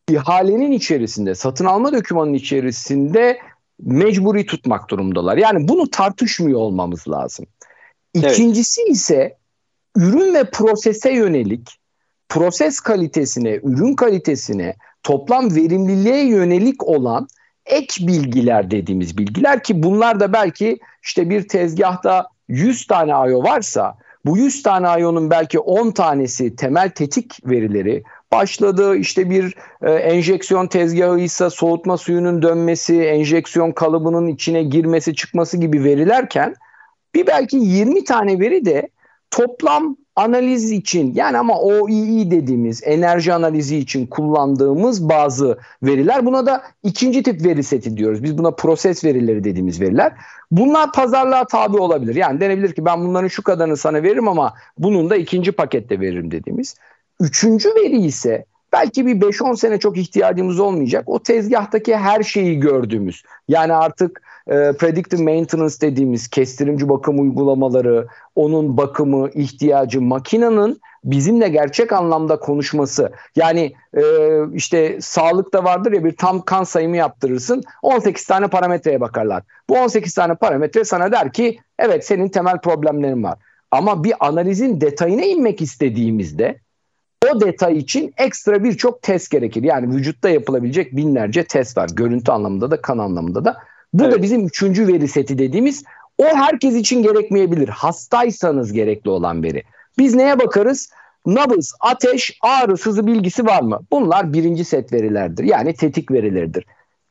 ihalenin içerisinde, satın alma dokümanının içerisinde mecburi tutmak durumdalar. Yani bunu tartışmıyor olmamız lazım. İkincisi evet. ise ürün ve prosese yönelik proses kalitesine, ürün kalitesine, toplam verimliliğe yönelik olan ek bilgiler dediğimiz bilgiler ki bunlar da belki işte bir tezgahta 100 tane IO varsa bu 100 tane IO'nun belki 10 tanesi temel tetik verileri, başladı. İşte bir e, enjeksiyon tezgahıysa soğutma suyunun dönmesi, enjeksiyon kalıbının içine girmesi, çıkması gibi verilerken bir belki 20 tane veri de toplam analiz için yani ama OEE dediğimiz enerji analizi için kullandığımız bazı veriler. Buna da ikinci tip veri seti diyoruz. Biz buna proses verileri dediğimiz veriler. Bunlar pazarlığa tabi olabilir. Yani denebilir ki ben bunların şu kadarını sana veririm ama bunun da ikinci pakette veririm dediğimiz. Üçüncü veri ise belki bir 5-10 sene çok ihtiyacımız olmayacak. O tezgahtaki her şeyi gördüğümüz. Yani artık e, predictive maintenance dediğimiz kestirimci bakım uygulamaları, onun bakımı, ihtiyacı, makinenin bizimle gerçek anlamda konuşması. Yani e, işte sağlıkta vardır ya bir tam kan sayımı yaptırırsın 18 tane parametreye bakarlar. Bu 18 tane parametre sana der ki evet senin temel problemlerin var. Ama bir analizin detayına inmek istediğimizde o detay için ekstra birçok test gerekir. Yani vücutta yapılabilecek binlerce test var. Görüntü anlamında da kan anlamında da. Bu evet. da bizim üçüncü veri seti dediğimiz o herkes için gerekmeyebilir. Hastaysanız gerekli olan veri. Biz neye bakarız? Nabız, ateş, ağrı, sızı bilgisi var mı? Bunlar birinci set verilerdir. Yani tetik verileridir.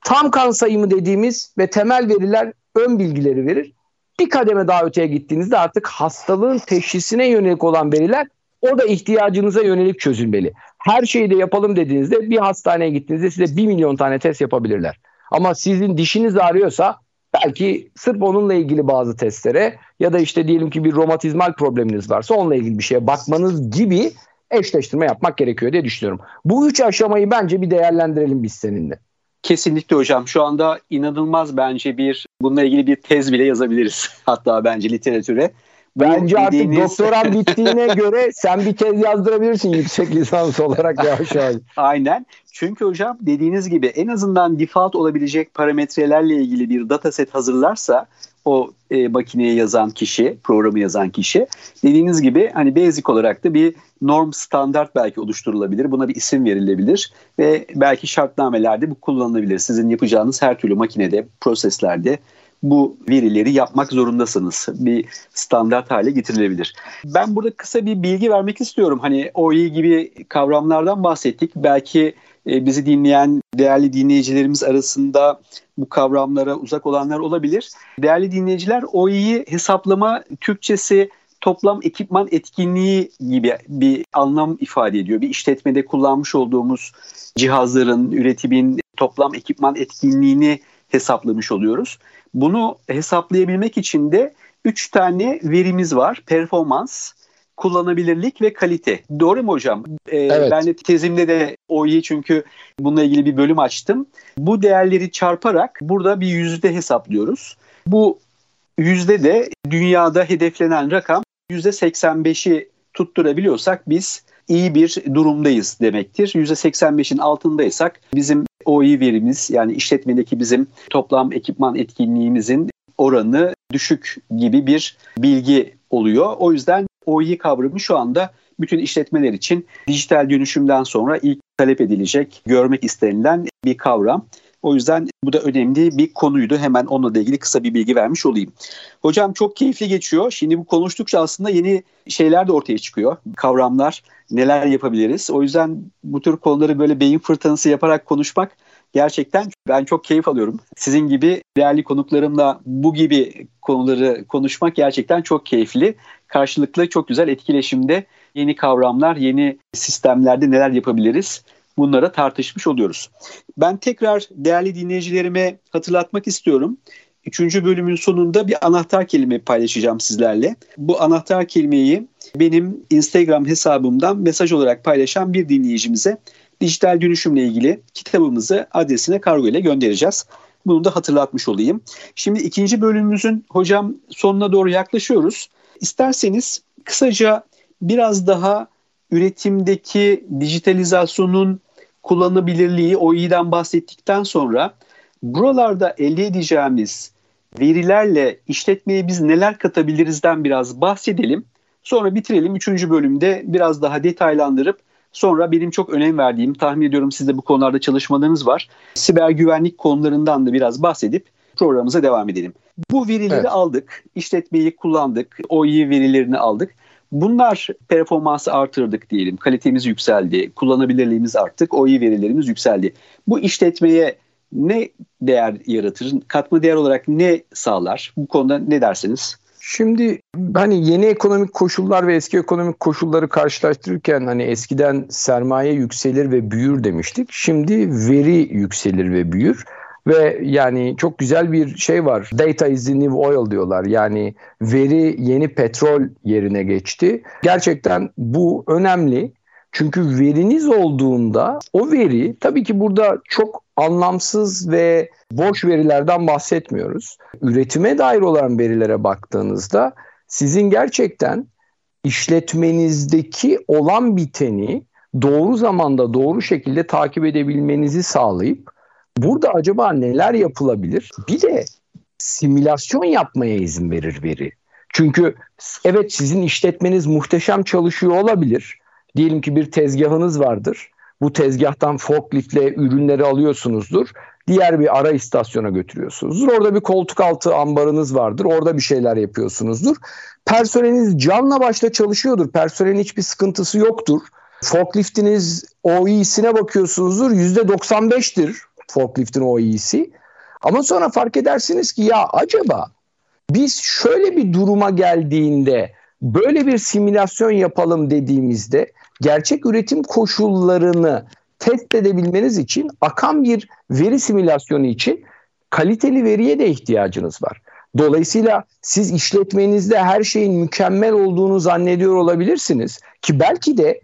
Tam kan sayımı dediğimiz ve temel veriler ön bilgileri verir. Bir kademe daha öteye gittiğinizde artık hastalığın teşhisine yönelik olan veriler o da ihtiyacınıza yönelik çözülmeli. Her şeyi de yapalım dediğinizde bir hastaneye gittiğinizde size bir milyon tane test yapabilirler. Ama sizin dişiniz ağrıyorsa belki sırf onunla ilgili bazı testlere ya da işte diyelim ki bir romatizmal probleminiz varsa onunla ilgili bir şeye bakmanız gibi eşleştirme yapmak gerekiyor diye düşünüyorum. Bu üç aşamayı bence bir değerlendirelim biz seninle. Kesinlikle hocam. Şu anda inanılmaz bence bir bununla ilgili bir tez bile yazabiliriz. Hatta bence literatüre. Bence dediğiniz... artık doktoran bittiğine göre sen bir tez yazdırabilirsin yüksek lisans olarak yavaş yavaş. Aynen. Çünkü hocam dediğiniz gibi en azından default olabilecek parametrelerle ilgili bir dataset hazırlarsa o e, makineye yazan kişi, programı yazan kişi dediğiniz gibi hani basic olarak da bir norm standart belki oluşturulabilir. Buna bir isim verilebilir ve belki şartnamelerde bu kullanılabilir. Sizin yapacağınız her türlü makinede, proseslerde bu verileri yapmak zorundasınız. Bir standart hale getirilebilir. Ben burada kısa bir bilgi vermek istiyorum. Hani OE gibi kavramlardan bahsettik. Belki e, bizi dinleyen değerli dinleyicilerimiz arasında bu kavramlara uzak olanlar olabilir. Değerli dinleyiciler OE'yi hesaplama Türkçesi toplam ekipman etkinliği gibi bir anlam ifade ediyor. Bir işletmede kullanmış olduğumuz cihazların, üretimin toplam ekipman etkinliğini hesaplamış oluyoruz. Bunu hesaplayabilmek için de 3 tane verimiz var. Performans, kullanabilirlik ve kalite. Doğru mu hocam? Ee, evet. Ben de tezimde de Oİ çünkü bununla ilgili bir bölüm açtım. Bu değerleri çarparak burada bir yüzde hesaplıyoruz. Bu yüzde de dünyada hedeflenen rakam yüzde 85'i tutturabiliyorsak biz iyi bir durumdayız demektir. %85'in altındaysak bizim OI verimiz yani işletmedeki bizim toplam ekipman etkinliğimizin oranı düşük gibi bir bilgi oluyor. O yüzden OI kavramı şu anda bütün işletmeler için dijital dönüşümden sonra ilk talep edilecek, görmek istenilen bir kavram. O yüzden bu da önemli bir konuydu. Hemen onunla ilgili kısa bir bilgi vermiş olayım. Hocam çok keyifli geçiyor. Şimdi bu konuştukça aslında yeni şeyler de ortaya çıkıyor. Kavramlar, neler yapabiliriz. O yüzden bu tür konuları böyle beyin fırtınası yaparak konuşmak gerçekten ben çok keyif alıyorum. Sizin gibi değerli konuklarımla bu gibi konuları konuşmak gerçekten çok keyifli. Karşılıklı çok güzel etkileşimde yeni kavramlar, yeni sistemlerde neler yapabiliriz bunlara tartışmış oluyoruz. Ben tekrar değerli dinleyicilerime hatırlatmak istiyorum. Üçüncü bölümün sonunda bir anahtar kelime paylaşacağım sizlerle. Bu anahtar kelimeyi benim Instagram hesabımdan mesaj olarak paylaşan bir dinleyicimize dijital dönüşümle ilgili kitabımızı adresine kargo ile göndereceğiz. Bunu da hatırlatmış olayım. Şimdi ikinci bölümümüzün hocam sonuna doğru yaklaşıyoruz. İsterseniz kısaca biraz daha üretimdeki dijitalizasyonun kullanılabilirliği o iyiden bahsettikten sonra buralarda elde edeceğimiz verilerle işletmeye biz neler katabilirizden biraz bahsedelim. Sonra bitirelim. Üçüncü bölümde biraz daha detaylandırıp sonra benim çok önem verdiğim, tahmin ediyorum sizde bu konularda çalışmalarınız var. Siber güvenlik konularından da biraz bahsedip programımıza devam edelim. Bu verileri evet. aldık, işletmeyi kullandık, o iyi verilerini aldık. Bunlar performansı artırdık diyelim, kalitemiz yükseldi, kullanabilirliğimiz arttık, o iyi verilerimiz yükseldi. Bu işletmeye ne değer yaratır, katma değer olarak ne sağlar? Bu konuda ne dersiniz? Şimdi hani yeni ekonomik koşullar ve eski ekonomik koşulları karşılaştırırken hani eskiden sermaye yükselir ve büyür demiştik. Şimdi veri yükselir ve büyür. Ve yani çok güzel bir şey var. Data is the new oil diyorlar. Yani veri yeni petrol yerine geçti. Gerçekten bu önemli. Çünkü veriniz olduğunda o veri tabii ki burada çok anlamsız ve boş verilerden bahsetmiyoruz. Üretime dair olan verilere baktığınızda sizin gerçekten işletmenizdeki olan biteni doğru zamanda doğru şekilde takip edebilmenizi sağlayıp burada acaba neler yapılabilir? Bir de simülasyon yapmaya izin verir veri. Çünkü evet sizin işletmeniz muhteşem çalışıyor olabilir. Diyelim ki bir tezgahınız vardır. Bu tezgahtan forkliftle ürünleri alıyorsunuzdur. Diğer bir ara istasyona götürüyorsunuzdur. Orada bir koltuk altı ambarınız vardır. Orada bir şeyler yapıyorsunuzdur. Personeliniz canla başla çalışıyordur. Personelin hiçbir sıkıntısı yoktur. Forkliftiniz OE'sine bakıyorsunuzdur. %95'tir forkliftin OE'si. Ama sonra fark edersiniz ki ya acaba biz şöyle bir duruma geldiğinde böyle bir simülasyon yapalım dediğimizde gerçek üretim koşullarını test edebilmeniz için akan bir veri simülasyonu için kaliteli veriye de ihtiyacınız var. Dolayısıyla siz işletmenizde her şeyin mükemmel olduğunu zannediyor olabilirsiniz ki belki de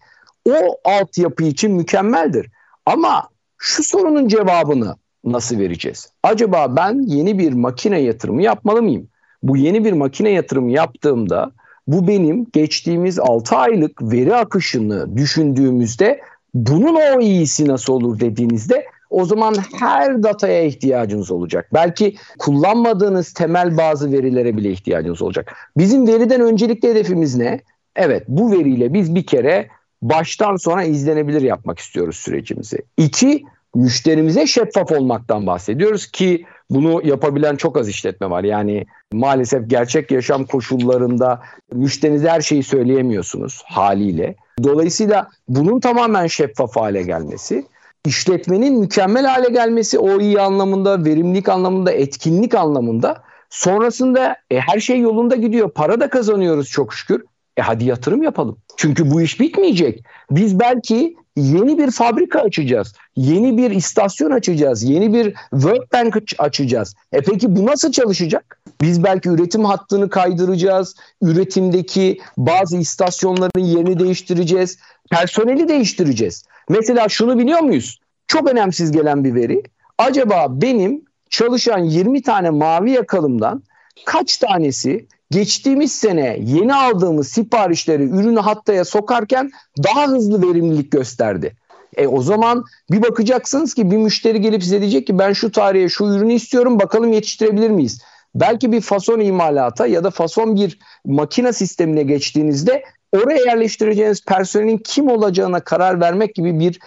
o altyapı için mükemmeldir. Ama şu sorunun cevabını nasıl vereceğiz? Acaba ben yeni bir makine yatırımı yapmalı mıyım? Bu yeni bir makine yatırımı yaptığımda bu benim geçtiğimiz 6 aylık veri akışını düşündüğümüzde bunun o iyisi nasıl olur dediğinizde o zaman her dataya ihtiyacınız olacak. Belki kullanmadığınız temel bazı verilere bile ihtiyacınız olacak. Bizim veriden öncelikli hedefimiz ne? Evet bu veriyle biz bir kere baştan sona izlenebilir yapmak istiyoruz sürecimizi. İki, müşterimize şeffaf olmaktan bahsediyoruz ki bunu yapabilen çok az işletme var. Yani maalesef gerçek yaşam koşullarında müşterinize her şeyi söyleyemiyorsunuz haliyle. Dolayısıyla bunun tamamen şeffaf hale gelmesi, işletmenin mükemmel hale gelmesi o iyi anlamında, verimlilik anlamında, etkinlik anlamında sonrasında e, her şey yolunda gidiyor. Para da kazanıyoruz çok şükür. E hadi yatırım yapalım. Çünkü bu iş bitmeyecek. Biz belki yeni bir fabrika açacağız. Yeni bir istasyon açacağız. Yeni bir workbank açacağız. E peki bu nasıl çalışacak? Biz belki üretim hattını kaydıracağız. Üretimdeki bazı istasyonların yerini değiştireceğiz. Personeli değiştireceğiz. Mesela şunu biliyor muyuz? Çok önemsiz gelen bir veri. Acaba benim çalışan 20 tane mavi yakalımdan kaç tanesi geçtiğimiz sene yeni aldığımız siparişleri ürünü hattaya sokarken daha hızlı verimlilik gösterdi. E o zaman bir bakacaksınız ki bir müşteri gelip size diyecek ki ben şu tarihe şu ürünü istiyorum bakalım yetiştirebilir miyiz? Belki bir fason imalata ya da fason bir makine sistemine geçtiğinizde oraya yerleştireceğiniz personelin kim olacağına karar vermek gibi bir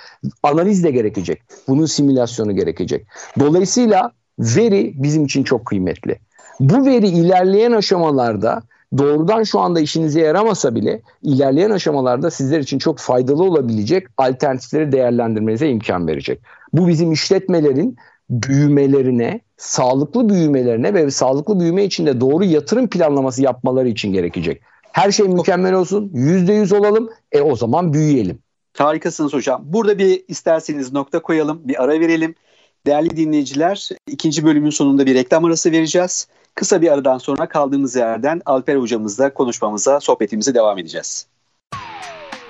analiz de gerekecek. Bunun simülasyonu gerekecek. Dolayısıyla veri bizim için çok kıymetli. Bu veri ilerleyen aşamalarda doğrudan şu anda işinize yaramasa bile ilerleyen aşamalarda sizler için çok faydalı olabilecek alternatifleri değerlendirmenize imkan verecek. Bu bizim işletmelerin büyümelerine, sağlıklı büyümelerine ve sağlıklı büyüme için de doğru yatırım planlaması yapmaları için gerekecek. Her şey mükemmel olsun, yüzde yüz olalım, e o zaman büyüyelim. Harikasınız hocam. Burada bir isterseniz nokta koyalım, bir ara verelim. Değerli dinleyiciler, ikinci bölümün sonunda bir reklam arası vereceğiz. Kısa bir aradan sonra kaldığımız yerden Alper hocamızla konuşmamıza, sohbetimize devam edeceğiz.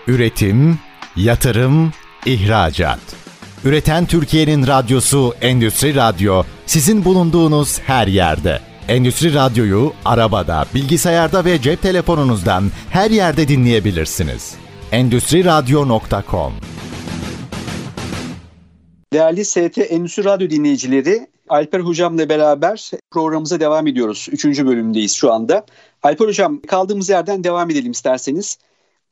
Üretim, yatırım, ihracat. Üreten Türkiye'nin radyosu Endüstri Radyo sizin bulunduğunuz her yerde. Endüstri Radyo'yu arabada, bilgisayarda ve cep telefonunuzdan her yerde dinleyebilirsiniz. Endüstri Radyo.com Değerli ST Endüstri Radyo dinleyicileri, Alper Hocam'la beraber programımıza devam ediyoruz. Üçüncü bölümdeyiz şu anda. Alper Hocam kaldığımız yerden devam edelim isterseniz.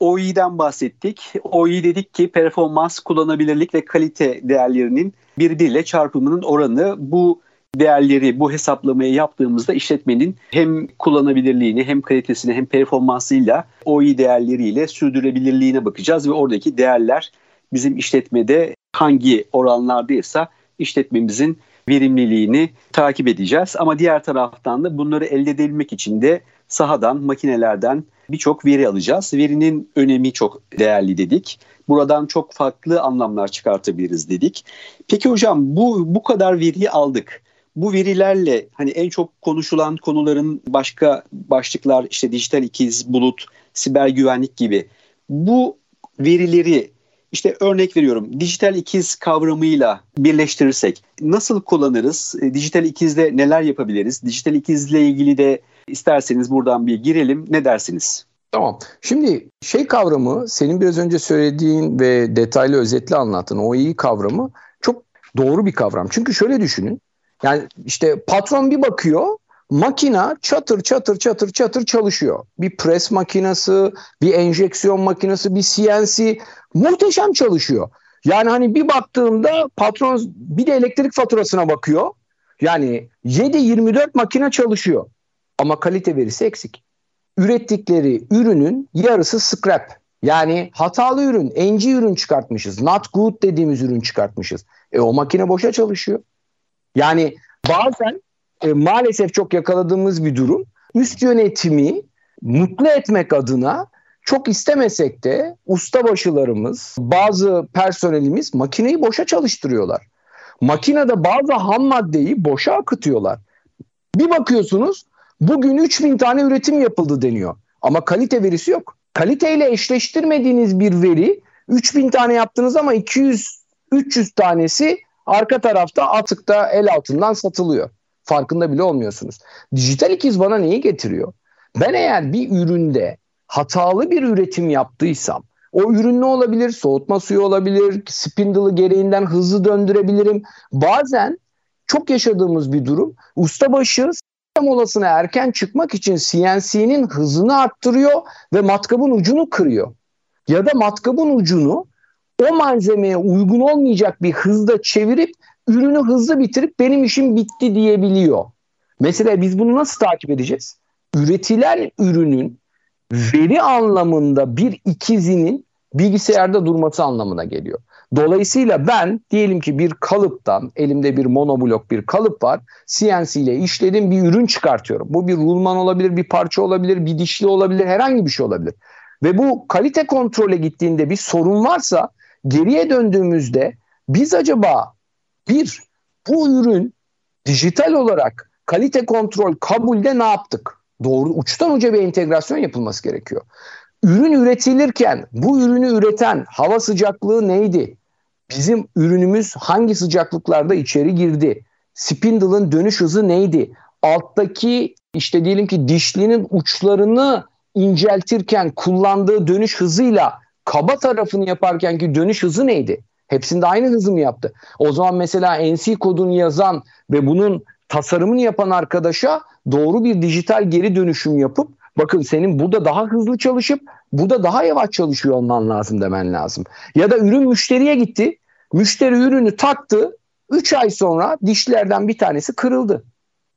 OE'den bahsettik. OE dedik ki performans, kullanabilirlik ve kalite değerlerinin birbiriyle çarpımının oranı. Bu değerleri, bu hesaplamayı yaptığımızda işletmenin hem kullanabilirliğini hem kalitesini hem performansıyla OE değerleriyle sürdürülebilirliğine bakacağız ve oradaki değerler bizim işletmede hangi oranlardaysa işletmemizin verimliliğini takip edeceğiz. Ama diğer taraftan da bunları elde edebilmek için de sahadan, makinelerden birçok veri alacağız. Verinin önemi çok değerli dedik. Buradan çok farklı anlamlar çıkartabiliriz dedik. Peki hocam bu bu kadar veriyi aldık. Bu verilerle hani en çok konuşulan konuların başka başlıklar işte dijital ikiz, bulut, siber güvenlik gibi. Bu verileri işte örnek veriyorum dijital ikiz kavramıyla birleştirirsek nasıl kullanırız? E, dijital ikizde neler yapabiliriz? Dijital ikizle ilgili de isterseniz buradan bir girelim. Ne dersiniz? Tamam. Şimdi şey kavramı senin biraz önce söylediğin ve detaylı özetle anlattığın o iyi kavramı çok doğru bir kavram. Çünkü şöyle düşünün. Yani işte patron bir bakıyor makina çatır çatır çatır çatır çalışıyor. Bir pres makinesi, bir enjeksiyon makinesi, bir CNC muhteşem çalışıyor. Yani hani bir baktığımda patron bir de elektrik faturasına bakıyor. Yani 7-24 makine çalışıyor. Ama kalite verisi eksik. Ürettikleri ürünün yarısı scrap. Yani hatalı ürün, enci ürün çıkartmışız. Not good dediğimiz ürün çıkartmışız. E o makine boşa çalışıyor. Yani bazen e, maalesef çok yakaladığımız bir durum. Üst yönetimi mutlu etmek adına çok istemesek de ustabaşılarımız, bazı personelimiz makineyi boşa çalıştırıyorlar. Makinede bazı ham maddeyi boşa akıtıyorlar. Bir bakıyorsunuz bugün 3000 tane üretim yapıldı deniyor. Ama kalite verisi yok. Kaliteyle eşleştirmediğiniz bir veri 3000 tane yaptınız ama 200 300 tanesi arka tarafta atıkta el altından satılıyor. Farkında bile olmuyorsunuz. Dijital ikiz bana neyi getiriyor? Ben eğer bir üründe hatalı bir üretim yaptıysam o ürün ne olabilir? Soğutma suyu olabilir, spindle'ı gereğinden hızlı döndürebilirim. Bazen çok yaşadığımız bir durum ustabaşı molasına erken çıkmak için CNC'nin hızını arttırıyor ve matkabın ucunu kırıyor. Ya da matkabın ucunu o malzemeye uygun olmayacak bir hızda çevirip ürünü hızlı bitirip benim işim bitti diyebiliyor. Mesela biz bunu nasıl takip edeceğiz? Üretilen ürünün veri anlamında bir ikizinin bilgisayarda durması anlamına geliyor. Dolayısıyla ben diyelim ki bir kalıptan elimde bir monoblok bir kalıp var. CNC ile işledim bir ürün çıkartıyorum. Bu bir rulman olabilir, bir parça olabilir, bir dişli olabilir, herhangi bir şey olabilir. Ve bu kalite kontrole gittiğinde bir sorun varsa geriye döndüğümüzde biz acaba bir, bu ürün dijital olarak kalite kontrol kabulde ne yaptık? Doğru uçtan uca bir entegrasyon yapılması gerekiyor. Ürün üretilirken bu ürünü üreten hava sıcaklığı neydi? Bizim ürünümüz hangi sıcaklıklarda içeri girdi? Spindle'ın dönüş hızı neydi? Alttaki işte diyelim ki dişlinin uçlarını inceltirken kullandığı dönüş hızıyla kaba tarafını yaparken ki dönüş hızı neydi? Hepsinde aynı hızı mı yaptı? O zaman mesela NC kodunu yazan ve bunun tasarımını yapan arkadaşa doğru bir dijital geri dönüşüm yapıp bakın senin burada daha hızlı çalışıp burada daha yavaş çalışıyor olman lazım demen lazım. Ya da ürün müşteriye gitti. Müşteri ürünü taktı. 3 ay sonra dişlerden bir tanesi kırıldı.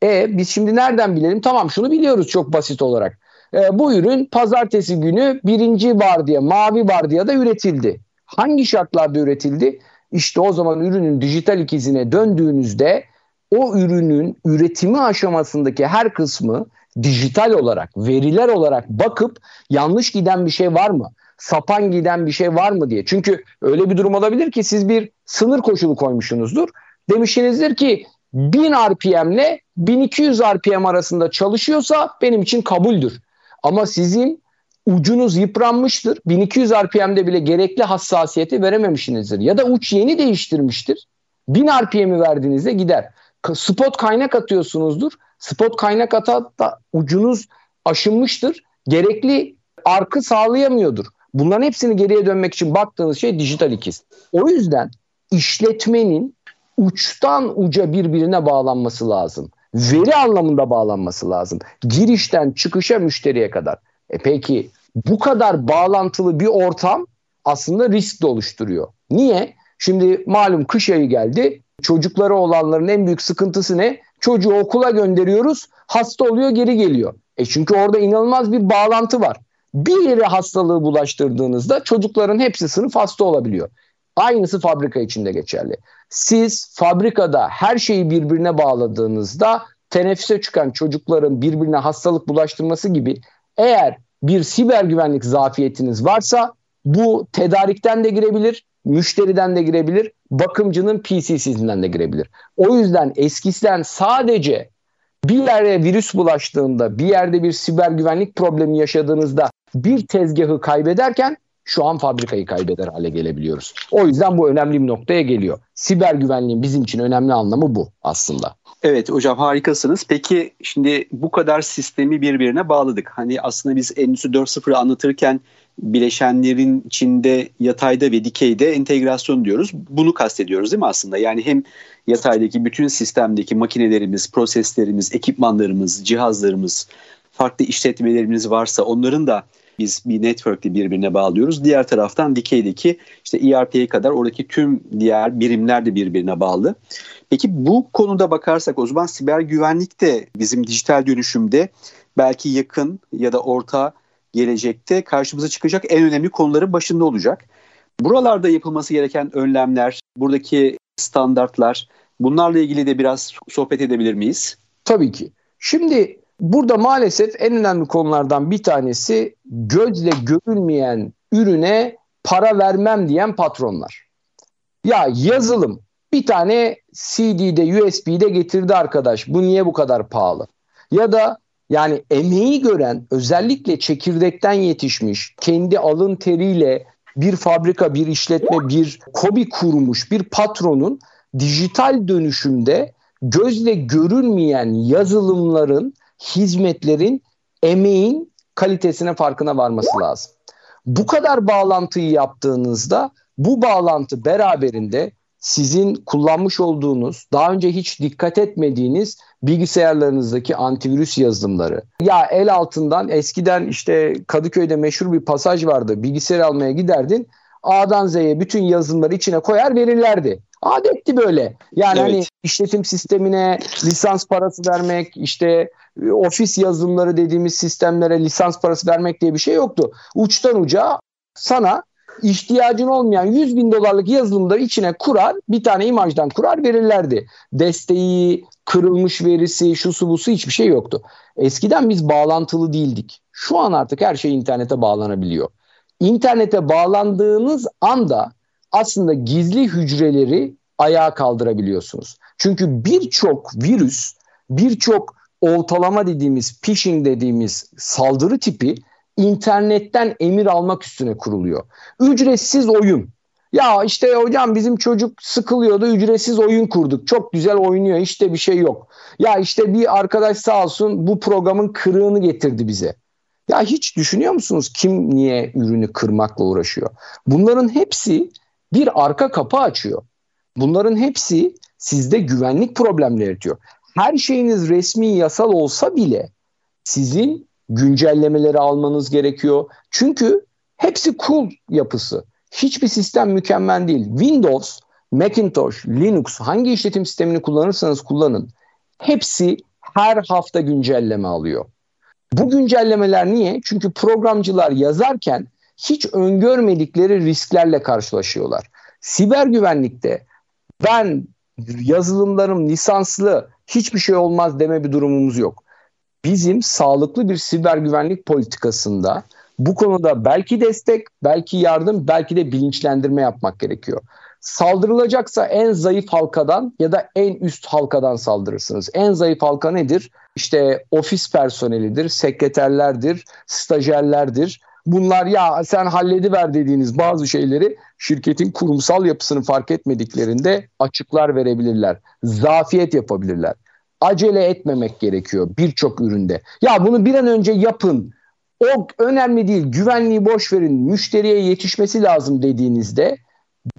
E biz şimdi nereden bilelim? Tamam şunu biliyoruz çok basit olarak. E, bu ürün pazartesi günü birinci vardiya, mavi vardiyada üretildi. Hangi şartlarda üretildi? İşte o zaman ürünün dijital ikizine döndüğünüzde o ürünün üretimi aşamasındaki her kısmı dijital olarak, veriler olarak bakıp yanlış giden bir şey var mı? Sapan giden bir şey var mı diye. Çünkü öyle bir durum olabilir ki siz bir sınır koşulu koymuşsunuzdur. Demişsinizdir ki 1000 RPM ile 1200 RPM arasında çalışıyorsa benim için kabuldür. Ama sizin ucunuz yıpranmıştır. 1200 RPM'de bile gerekli hassasiyeti verememişsinizdir. Ya da uç yeni değiştirmiştir. 1000 RPM'i verdiğinizde gider. Spot kaynak atıyorsunuzdur. Spot kaynak ata da ucunuz aşınmıştır. Gerekli arkı sağlayamıyordur. Bunların hepsini geriye dönmek için baktığınız şey dijital ikiz. O yüzden işletmenin uçtan uca birbirine bağlanması lazım. Veri anlamında bağlanması lazım. Girişten çıkışa müşteriye kadar. E peki bu kadar bağlantılı bir ortam aslında risk de oluşturuyor. Niye? Şimdi malum kış ayı geldi. Çocukları olanların en büyük sıkıntısı ne? Çocuğu okula gönderiyoruz, hasta oluyor, geri geliyor. E çünkü orada inanılmaz bir bağlantı var. Bir yere hastalığı bulaştırdığınızda çocukların hepsi sınıf hasta olabiliyor. Aynısı fabrika içinde geçerli. Siz fabrikada her şeyi birbirine bağladığınızda teneffüse çıkan çocukların birbirine hastalık bulaştırması gibi eğer bir siber güvenlik zafiyetiniz varsa bu tedarikten de girebilir, müşteriden de girebilir, bakımcının PC'sinden de girebilir. O yüzden eskisinden sadece bir yere virüs bulaştığında, bir yerde bir siber güvenlik problemi yaşadığınızda bir tezgahı kaybederken şu an fabrikayı kaybeder hale gelebiliyoruz. O yüzden bu önemli bir noktaya geliyor. Siber güvenliğin bizim için önemli anlamı bu aslında. Evet hocam harikasınız. Peki şimdi bu kadar sistemi birbirine bağladık. Hani aslında biz Endüstri 4.0'ı anlatırken bileşenlerin içinde yatayda ve dikeyde entegrasyon diyoruz. Bunu kastediyoruz değil mi aslında? Yani hem yataydaki bütün sistemdeki makinelerimiz, proseslerimiz, ekipmanlarımız, cihazlarımız, farklı işletmelerimiz varsa onların da biz bir network'le birbirine bağlıyoruz. Diğer taraftan dikeydeki işte ERP'ye kadar oradaki tüm diğer birimler de birbirine bağlı. Peki bu konuda bakarsak o zaman siber güvenlik de bizim dijital dönüşümde belki yakın ya da orta gelecekte karşımıza çıkacak en önemli konuların başında olacak. Buralarda yapılması gereken önlemler, buradaki standartlar bunlarla ilgili de biraz sohbet edebilir miyiz? Tabii ki. Şimdi burada maalesef en önemli konulardan bir tanesi gözle görülmeyen ürüne para vermem diyen patronlar. Ya yazılım bir tane CD'de USB'de getirdi arkadaş. Bu niye bu kadar pahalı? Ya da yani emeği gören özellikle çekirdekten yetişmiş kendi alın teriyle bir fabrika, bir işletme, bir kobi kurmuş bir patronun dijital dönüşümde gözle görülmeyen yazılımların, hizmetlerin, emeğin kalitesine farkına varması lazım. Bu kadar bağlantıyı yaptığınızda bu bağlantı beraberinde sizin kullanmış olduğunuz, daha önce hiç dikkat etmediğiniz bilgisayarlarınızdaki antivirüs yazılımları. Ya el altından eskiden işte Kadıköy'de meşhur bir pasaj vardı. Bilgisayar almaya giderdin. A'dan Z'ye bütün yazılımları içine koyar verirlerdi. Adetti böyle. Yani hani evet. hani işletim sistemine lisans parası vermek, işte e, ofis yazılımları dediğimiz sistemlere lisans parası vermek diye bir şey yoktu. Uçtan uca sana ihtiyacın olmayan 100 bin dolarlık yazılımları içine kurar, bir tane imajdan kurar verirlerdi. Desteği, kırılmış verisi, şu su busu hiçbir şey yoktu. Eskiden biz bağlantılı değildik. Şu an artık her şey internete bağlanabiliyor. İnternete bağlandığınız anda aslında gizli hücreleri ayağa kaldırabiliyorsunuz. Çünkü birçok virüs, birçok oltalama dediğimiz, phishing dediğimiz saldırı tipi internetten emir almak üstüne kuruluyor. Ücretsiz oyun. Ya işte hocam bizim çocuk sıkılıyordu ücretsiz oyun kurduk. Çok güzel oynuyor işte bir şey yok. Ya işte bir arkadaş sağ olsun bu programın kırığını getirdi bize. Ya hiç düşünüyor musunuz kim niye ürünü kırmakla uğraşıyor? Bunların hepsi bir arka kapı açıyor. Bunların hepsi sizde güvenlik problemleri yaratıyor. Her şeyiniz resmi yasal olsa bile sizin güncellemeleri almanız gerekiyor. Çünkü hepsi cool yapısı. Hiçbir sistem mükemmel değil. Windows, Macintosh, Linux hangi işletim sistemini kullanırsanız kullanın. Hepsi her hafta güncelleme alıyor. Bu güncellemeler niye? Çünkü programcılar yazarken hiç öngörmedikleri risklerle karşılaşıyorlar. Siber güvenlikte ben yazılımlarım lisanslı hiçbir şey olmaz deme bir durumumuz yok bizim sağlıklı bir siber güvenlik politikasında bu konuda belki destek, belki yardım, belki de bilinçlendirme yapmak gerekiyor. Saldırılacaksa en zayıf halkadan ya da en üst halkadan saldırırsınız. En zayıf halka nedir? İşte ofis personelidir, sekreterlerdir, stajyerlerdir. Bunlar ya sen hallediver dediğiniz bazı şeyleri şirketin kurumsal yapısını fark etmediklerinde açıklar verebilirler. Zafiyet yapabilirler acele etmemek gerekiyor birçok üründe. Ya bunu bir an önce yapın. O önemli değil. Güvenliği boş verin. Müşteriye yetişmesi lazım dediğinizde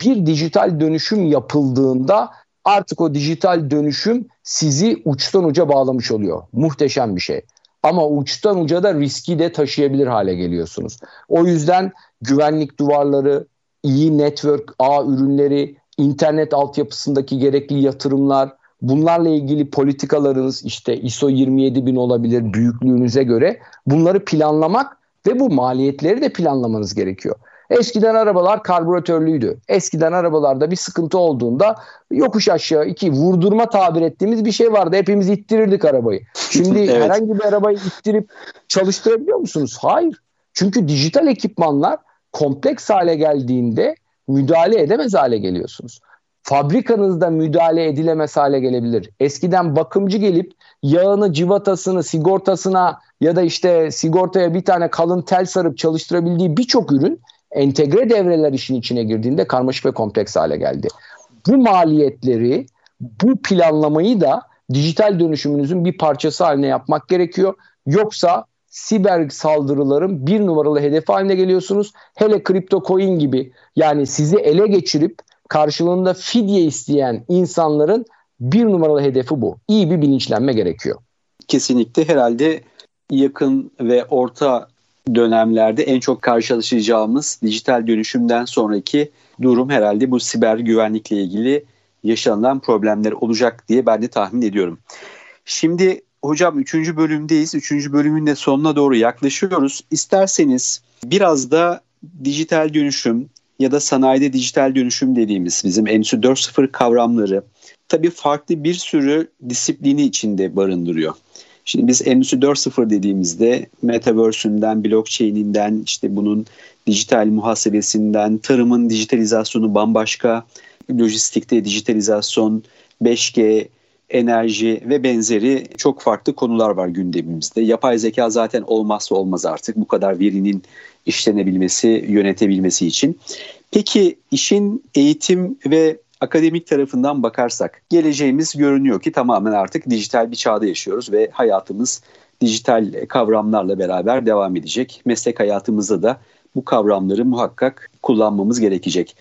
bir dijital dönüşüm yapıldığında artık o dijital dönüşüm sizi uçtan uca bağlamış oluyor. Muhteşem bir şey. Ama uçtan uca da riski de taşıyabilir hale geliyorsunuz. O yüzden güvenlik duvarları, iyi network ağ ürünleri, internet altyapısındaki gerekli yatırımlar, Bunlarla ilgili politikalarınız işte ISO 27000 olabilir büyüklüğünüze göre bunları planlamak ve bu maliyetleri de planlamanız gerekiyor. Eskiden arabalar karbüratörlüydü. Eskiden arabalarda bir sıkıntı olduğunda yokuş aşağı iki vurdurma tabir ettiğimiz bir şey vardı. Hepimiz ittirirdik arabayı. Şimdi evet. herhangi bir arabayı ittirip çalıştırabiliyor musunuz? Hayır. Çünkü dijital ekipmanlar kompleks hale geldiğinde müdahale edemez hale geliyorsunuz. Fabrikanızda müdahale edilemez hale gelebilir. Eskiden bakımcı gelip yağını, civatasını, sigortasına ya da işte sigortaya bir tane kalın tel sarıp çalıştırabildiği birçok ürün entegre devreler işin içine girdiğinde karmaşık ve kompleks hale geldi. Bu maliyetleri, bu planlamayı da dijital dönüşümünüzün bir parçası haline yapmak gerekiyor. Yoksa siber saldırıların bir numaralı hedefi haline geliyorsunuz. Hele kripto coin gibi yani sizi ele geçirip karşılığında fidye isteyen insanların bir numaralı hedefi bu. İyi bir bilinçlenme gerekiyor. Kesinlikle herhalde yakın ve orta dönemlerde en çok karşılaşacağımız dijital dönüşümden sonraki durum herhalde bu siber güvenlikle ilgili yaşanılan problemler olacak diye ben de tahmin ediyorum. Şimdi hocam 3. bölümdeyiz. 3. bölümün de sonuna doğru yaklaşıyoruz. İsterseniz biraz da dijital dönüşüm ya da sanayide dijital dönüşüm dediğimiz bizim Endüstri 4.0 kavramları tabii farklı bir sürü disiplini içinde barındırıyor. Şimdi biz Endüstri 4.0 dediğimizde Metaverse'ünden, blockchain'inden, işte bunun dijital muhasebesinden, tarımın dijitalizasyonu bambaşka, lojistikte dijitalizasyon, 5G, enerji ve benzeri çok farklı konular var gündemimizde. Yapay zeka zaten olmazsa olmaz artık bu kadar verinin işlenebilmesi, yönetebilmesi için. Peki işin eğitim ve akademik tarafından bakarsak geleceğimiz görünüyor ki tamamen artık dijital bir çağda yaşıyoruz ve hayatımız dijital kavramlarla beraber devam edecek. Meslek hayatımızda da bu kavramları muhakkak kullanmamız gerekecek.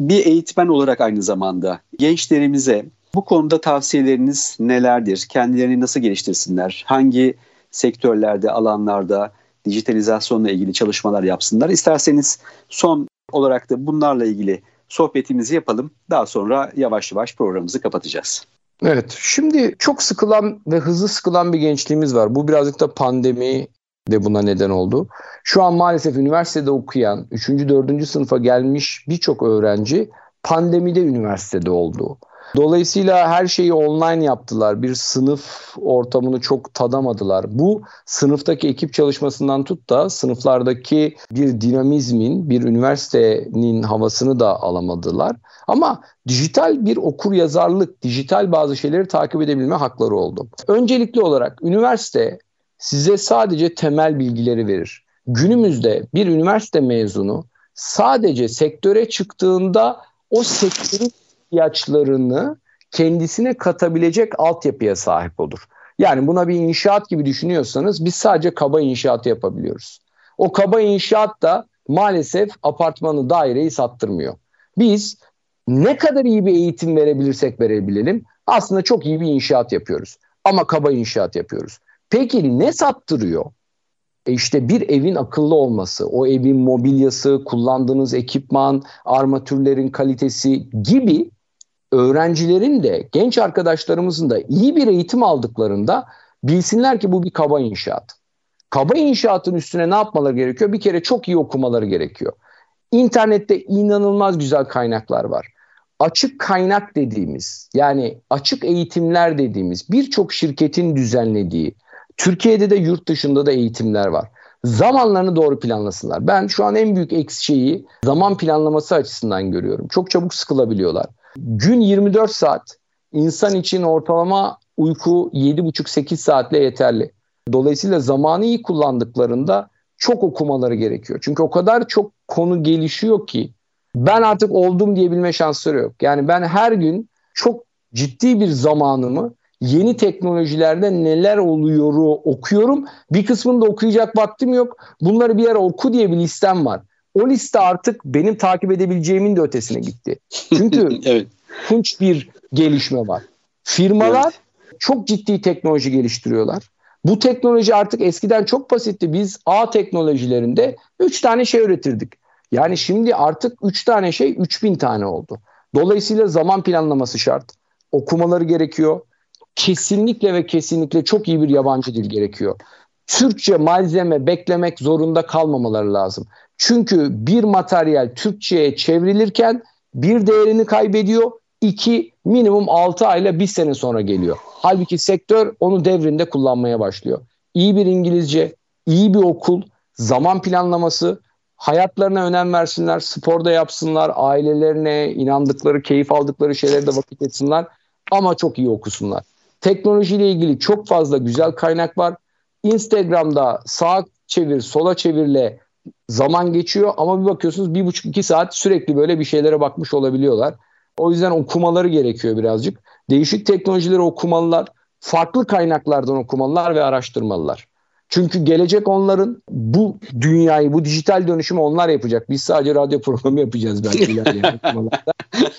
Bir eğitmen olarak aynı zamanda gençlerimize bu konuda tavsiyeleriniz nelerdir? Kendilerini nasıl geliştirsinler? Hangi sektörlerde, alanlarda dijitalizasyonla ilgili çalışmalar yapsınlar? İsterseniz son olarak da bunlarla ilgili sohbetimizi yapalım. Daha sonra yavaş yavaş programımızı kapatacağız. Evet, şimdi çok sıkılan ve hızlı sıkılan bir gençliğimiz var. Bu birazcık da pandemi de buna neden oldu. Şu an maalesef üniversitede okuyan, 3. 4. sınıfa gelmiş birçok öğrenci pandemide üniversitede oldu. Dolayısıyla her şeyi online yaptılar. Bir sınıf ortamını çok tadamadılar. Bu sınıftaki ekip çalışmasından tut da sınıflardaki bir dinamizmin, bir üniversitenin havasını da alamadılar. Ama dijital bir okur yazarlık, dijital bazı şeyleri takip edebilme hakları oldu. Öncelikli olarak üniversite size sadece temel bilgileri verir. Günümüzde bir üniversite mezunu sadece sektöre çıktığında o sektörün ihtiyaçlarını kendisine katabilecek altyapıya sahip olur. Yani buna bir inşaat gibi düşünüyorsanız biz sadece kaba inşaatı yapabiliyoruz. O kaba inşaat da maalesef apartmanı, daireyi sattırmıyor. Biz ne kadar iyi bir eğitim verebilirsek verebilelim aslında çok iyi bir inşaat yapıyoruz. Ama kaba inşaat yapıyoruz. Peki ne sattırıyor? E işte bir evin akıllı olması, o evin mobilyası, kullandığınız ekipman, armatürlerin kalitesi gibi öğrencilerin de genç arkadaşlarımızın da iyi bir eğitim aldıklarında bilsinler ki bu bir kaba inşaat. Kaba inşaatın üstüne ne yapmaları gerekiyor? Bir kere çok iyi okumaları gerekiyor. İnternette inanılmaz güzel kaynaklar var. Açık kaynak dediğimiz yani açık eğitimler dediğimiz birçok şirketin düzenlediği Türkiye'de de yurt dışında da eğitimler var. Zamanlarını doğru planlasınlar. Ben şu an en büyük eksi zaman planlaması açısından görüyorum. Çok çabuk sıkılabiliyorlar. Gün 24 saat. insan için ortalama uyku 7,5-8 saatle yeterli. Dolayısıyla zamanı iyi kullandıklarında çok okumaları gerekiyor. Çünkü o kadar çok konu gelişiyor ki ben artık oldum diyebilme şansları yok. Yani ben her gün çok ciddi bir zamanımı yeni teknolojilerde neler oluyor okuyorum. Bir kısmını da okuyacak vaktim yok. Bunları bir ara oku diye bir listem var o liste artık benim takip edebileceğimin de ötesine gitti. Çünkü evet. kunç bir gelişme var. Firmalar evet. çok ciddi teknoloji geliştiriyorlar. Bu teknoloji artık eskiden çok basitti. Biz A teknolojilerinde 3 tane şey üretirdik. Yani şimdi artık 3 tane şey 3000 tane oldu. Dolayısıyla zaman planlaması şart. Okumaları gerekiyor. Kesinlikle ve kesinlikle çok iyi bir yabancı dil gerekiyor. Türkçe malzeme beklemek zorunda kalmamaları lazım. Çünkü bir materyal Türkçe'ye çevrilirken bir değerini kaybediyor, iki minimum 6 ayla bir sene sonra geliyor. Halbuki sektör onu devrinde kullanmaya başlıyor. İyi bir İngilizce, iyi bir okul, zaman planlaması, hayatlarına önem versinler, sporda yapsınlar, ailelerine inandıkları, keyif aldıkları şeylerde vakit etsinler ama çok iyi okusunlar. Teknolojiyle ilgili çok fazla güzel kaynak var. Instagram'da sağ çevir, sola çevirle zaman geçiyor ama bir bakıyorsunuz bir buçuk iki saat sürekli böyle bir şeylere bakmış olabiliyorlar. O yüzden okumaları gerekiyor birazcık. Değişik teknolojileri okumalılar, farklı kaynaklardan okumalılar ve araştırmalılar. Çünkü gelecek onların bu dünyayı, bu dijital dönüşümü onlar yapacak. Biz sadece radyo programı yapacağız belki ilerleyen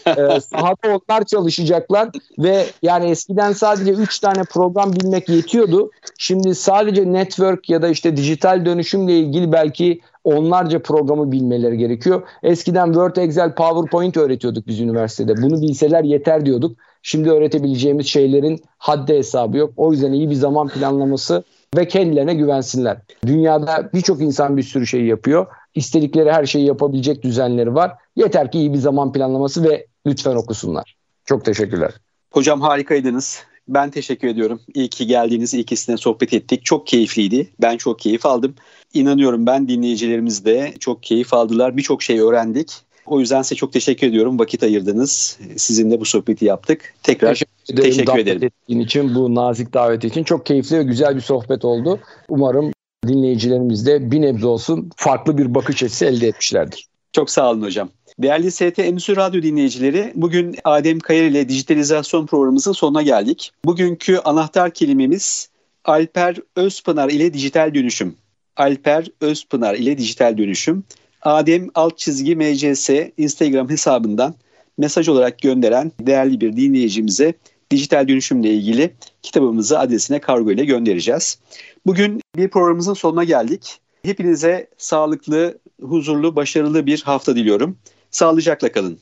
ee, sahada onlar çalışacaklar ve yani eskiden sadece 3 tane program bilmek yetiyordu. Şimdi sadece network ya da işte dijital dönüşümle ilgili belki onlarca programı bilmeleri gerekiyor. Eskiden Word, Excel, PowerPoint öğretiyorduk biz üniversitede. Bunu bilseler yeter diyorduk. Şimdi öğretebileceğimiz şeylerin haddi hesabı yok. O yüzden iyi bir zaman planlaması ve kendilerine güvensinler. Dünyada birçok insan bir sürü şey yapıyor. İstedikleri her şeyi yapabilecek düzenleri var. Yeter ki iyi bir zaman planlaması ve lütfen okusunlar. Çok teşekkürler. Hocam harikaydınız. Ben teşekkür ediyorum. İyi ki geldiniz. İyi ki sizinle sohbet ettik. Çok keyifliydi. Ben çok keyif aldım. İnanıyorum ben dinleyicilerimiz de çok keyif aldılar. Birçok şey öğrendik. O yüzden size çok teşekkür ediyorum. Vakit ayırdınız. Sizinle bu sohbeti yaptık. Tekrar teşekkür ederim. Teşekkür ederim. Ettiğin için bu nazik davet için çok keyifli ve güzel bir sohbet oldu. Umarım dinleyicilerimiz de bir nebze olsun farklı bir bakış açısı elde etmişlerdir. Çok sağ olun hocam. Değerli ST Endüstri Radyo dinleyicileri, bugün Adem Kayar ile dijitalizasyon programımızın sonuna geldik. Bugünkü anahtar kelimemiz Alper Özpınar ile dijital dönüşüm. Alper Özpınar ile dijital dönüşüm. Adem alt çizgi MCS Instagram hesabından mesaj olarak gönderen değerli bir dinleyicimize dijital dönüşümle ilgili kitabımızı adresine kargo ile göndereceğiz. Bugün bir programımızın sonuna geldik. Hepinize sağlıklı, huzurlu, başarılı bir hafta diliyorum. Sağlıcakla kalın.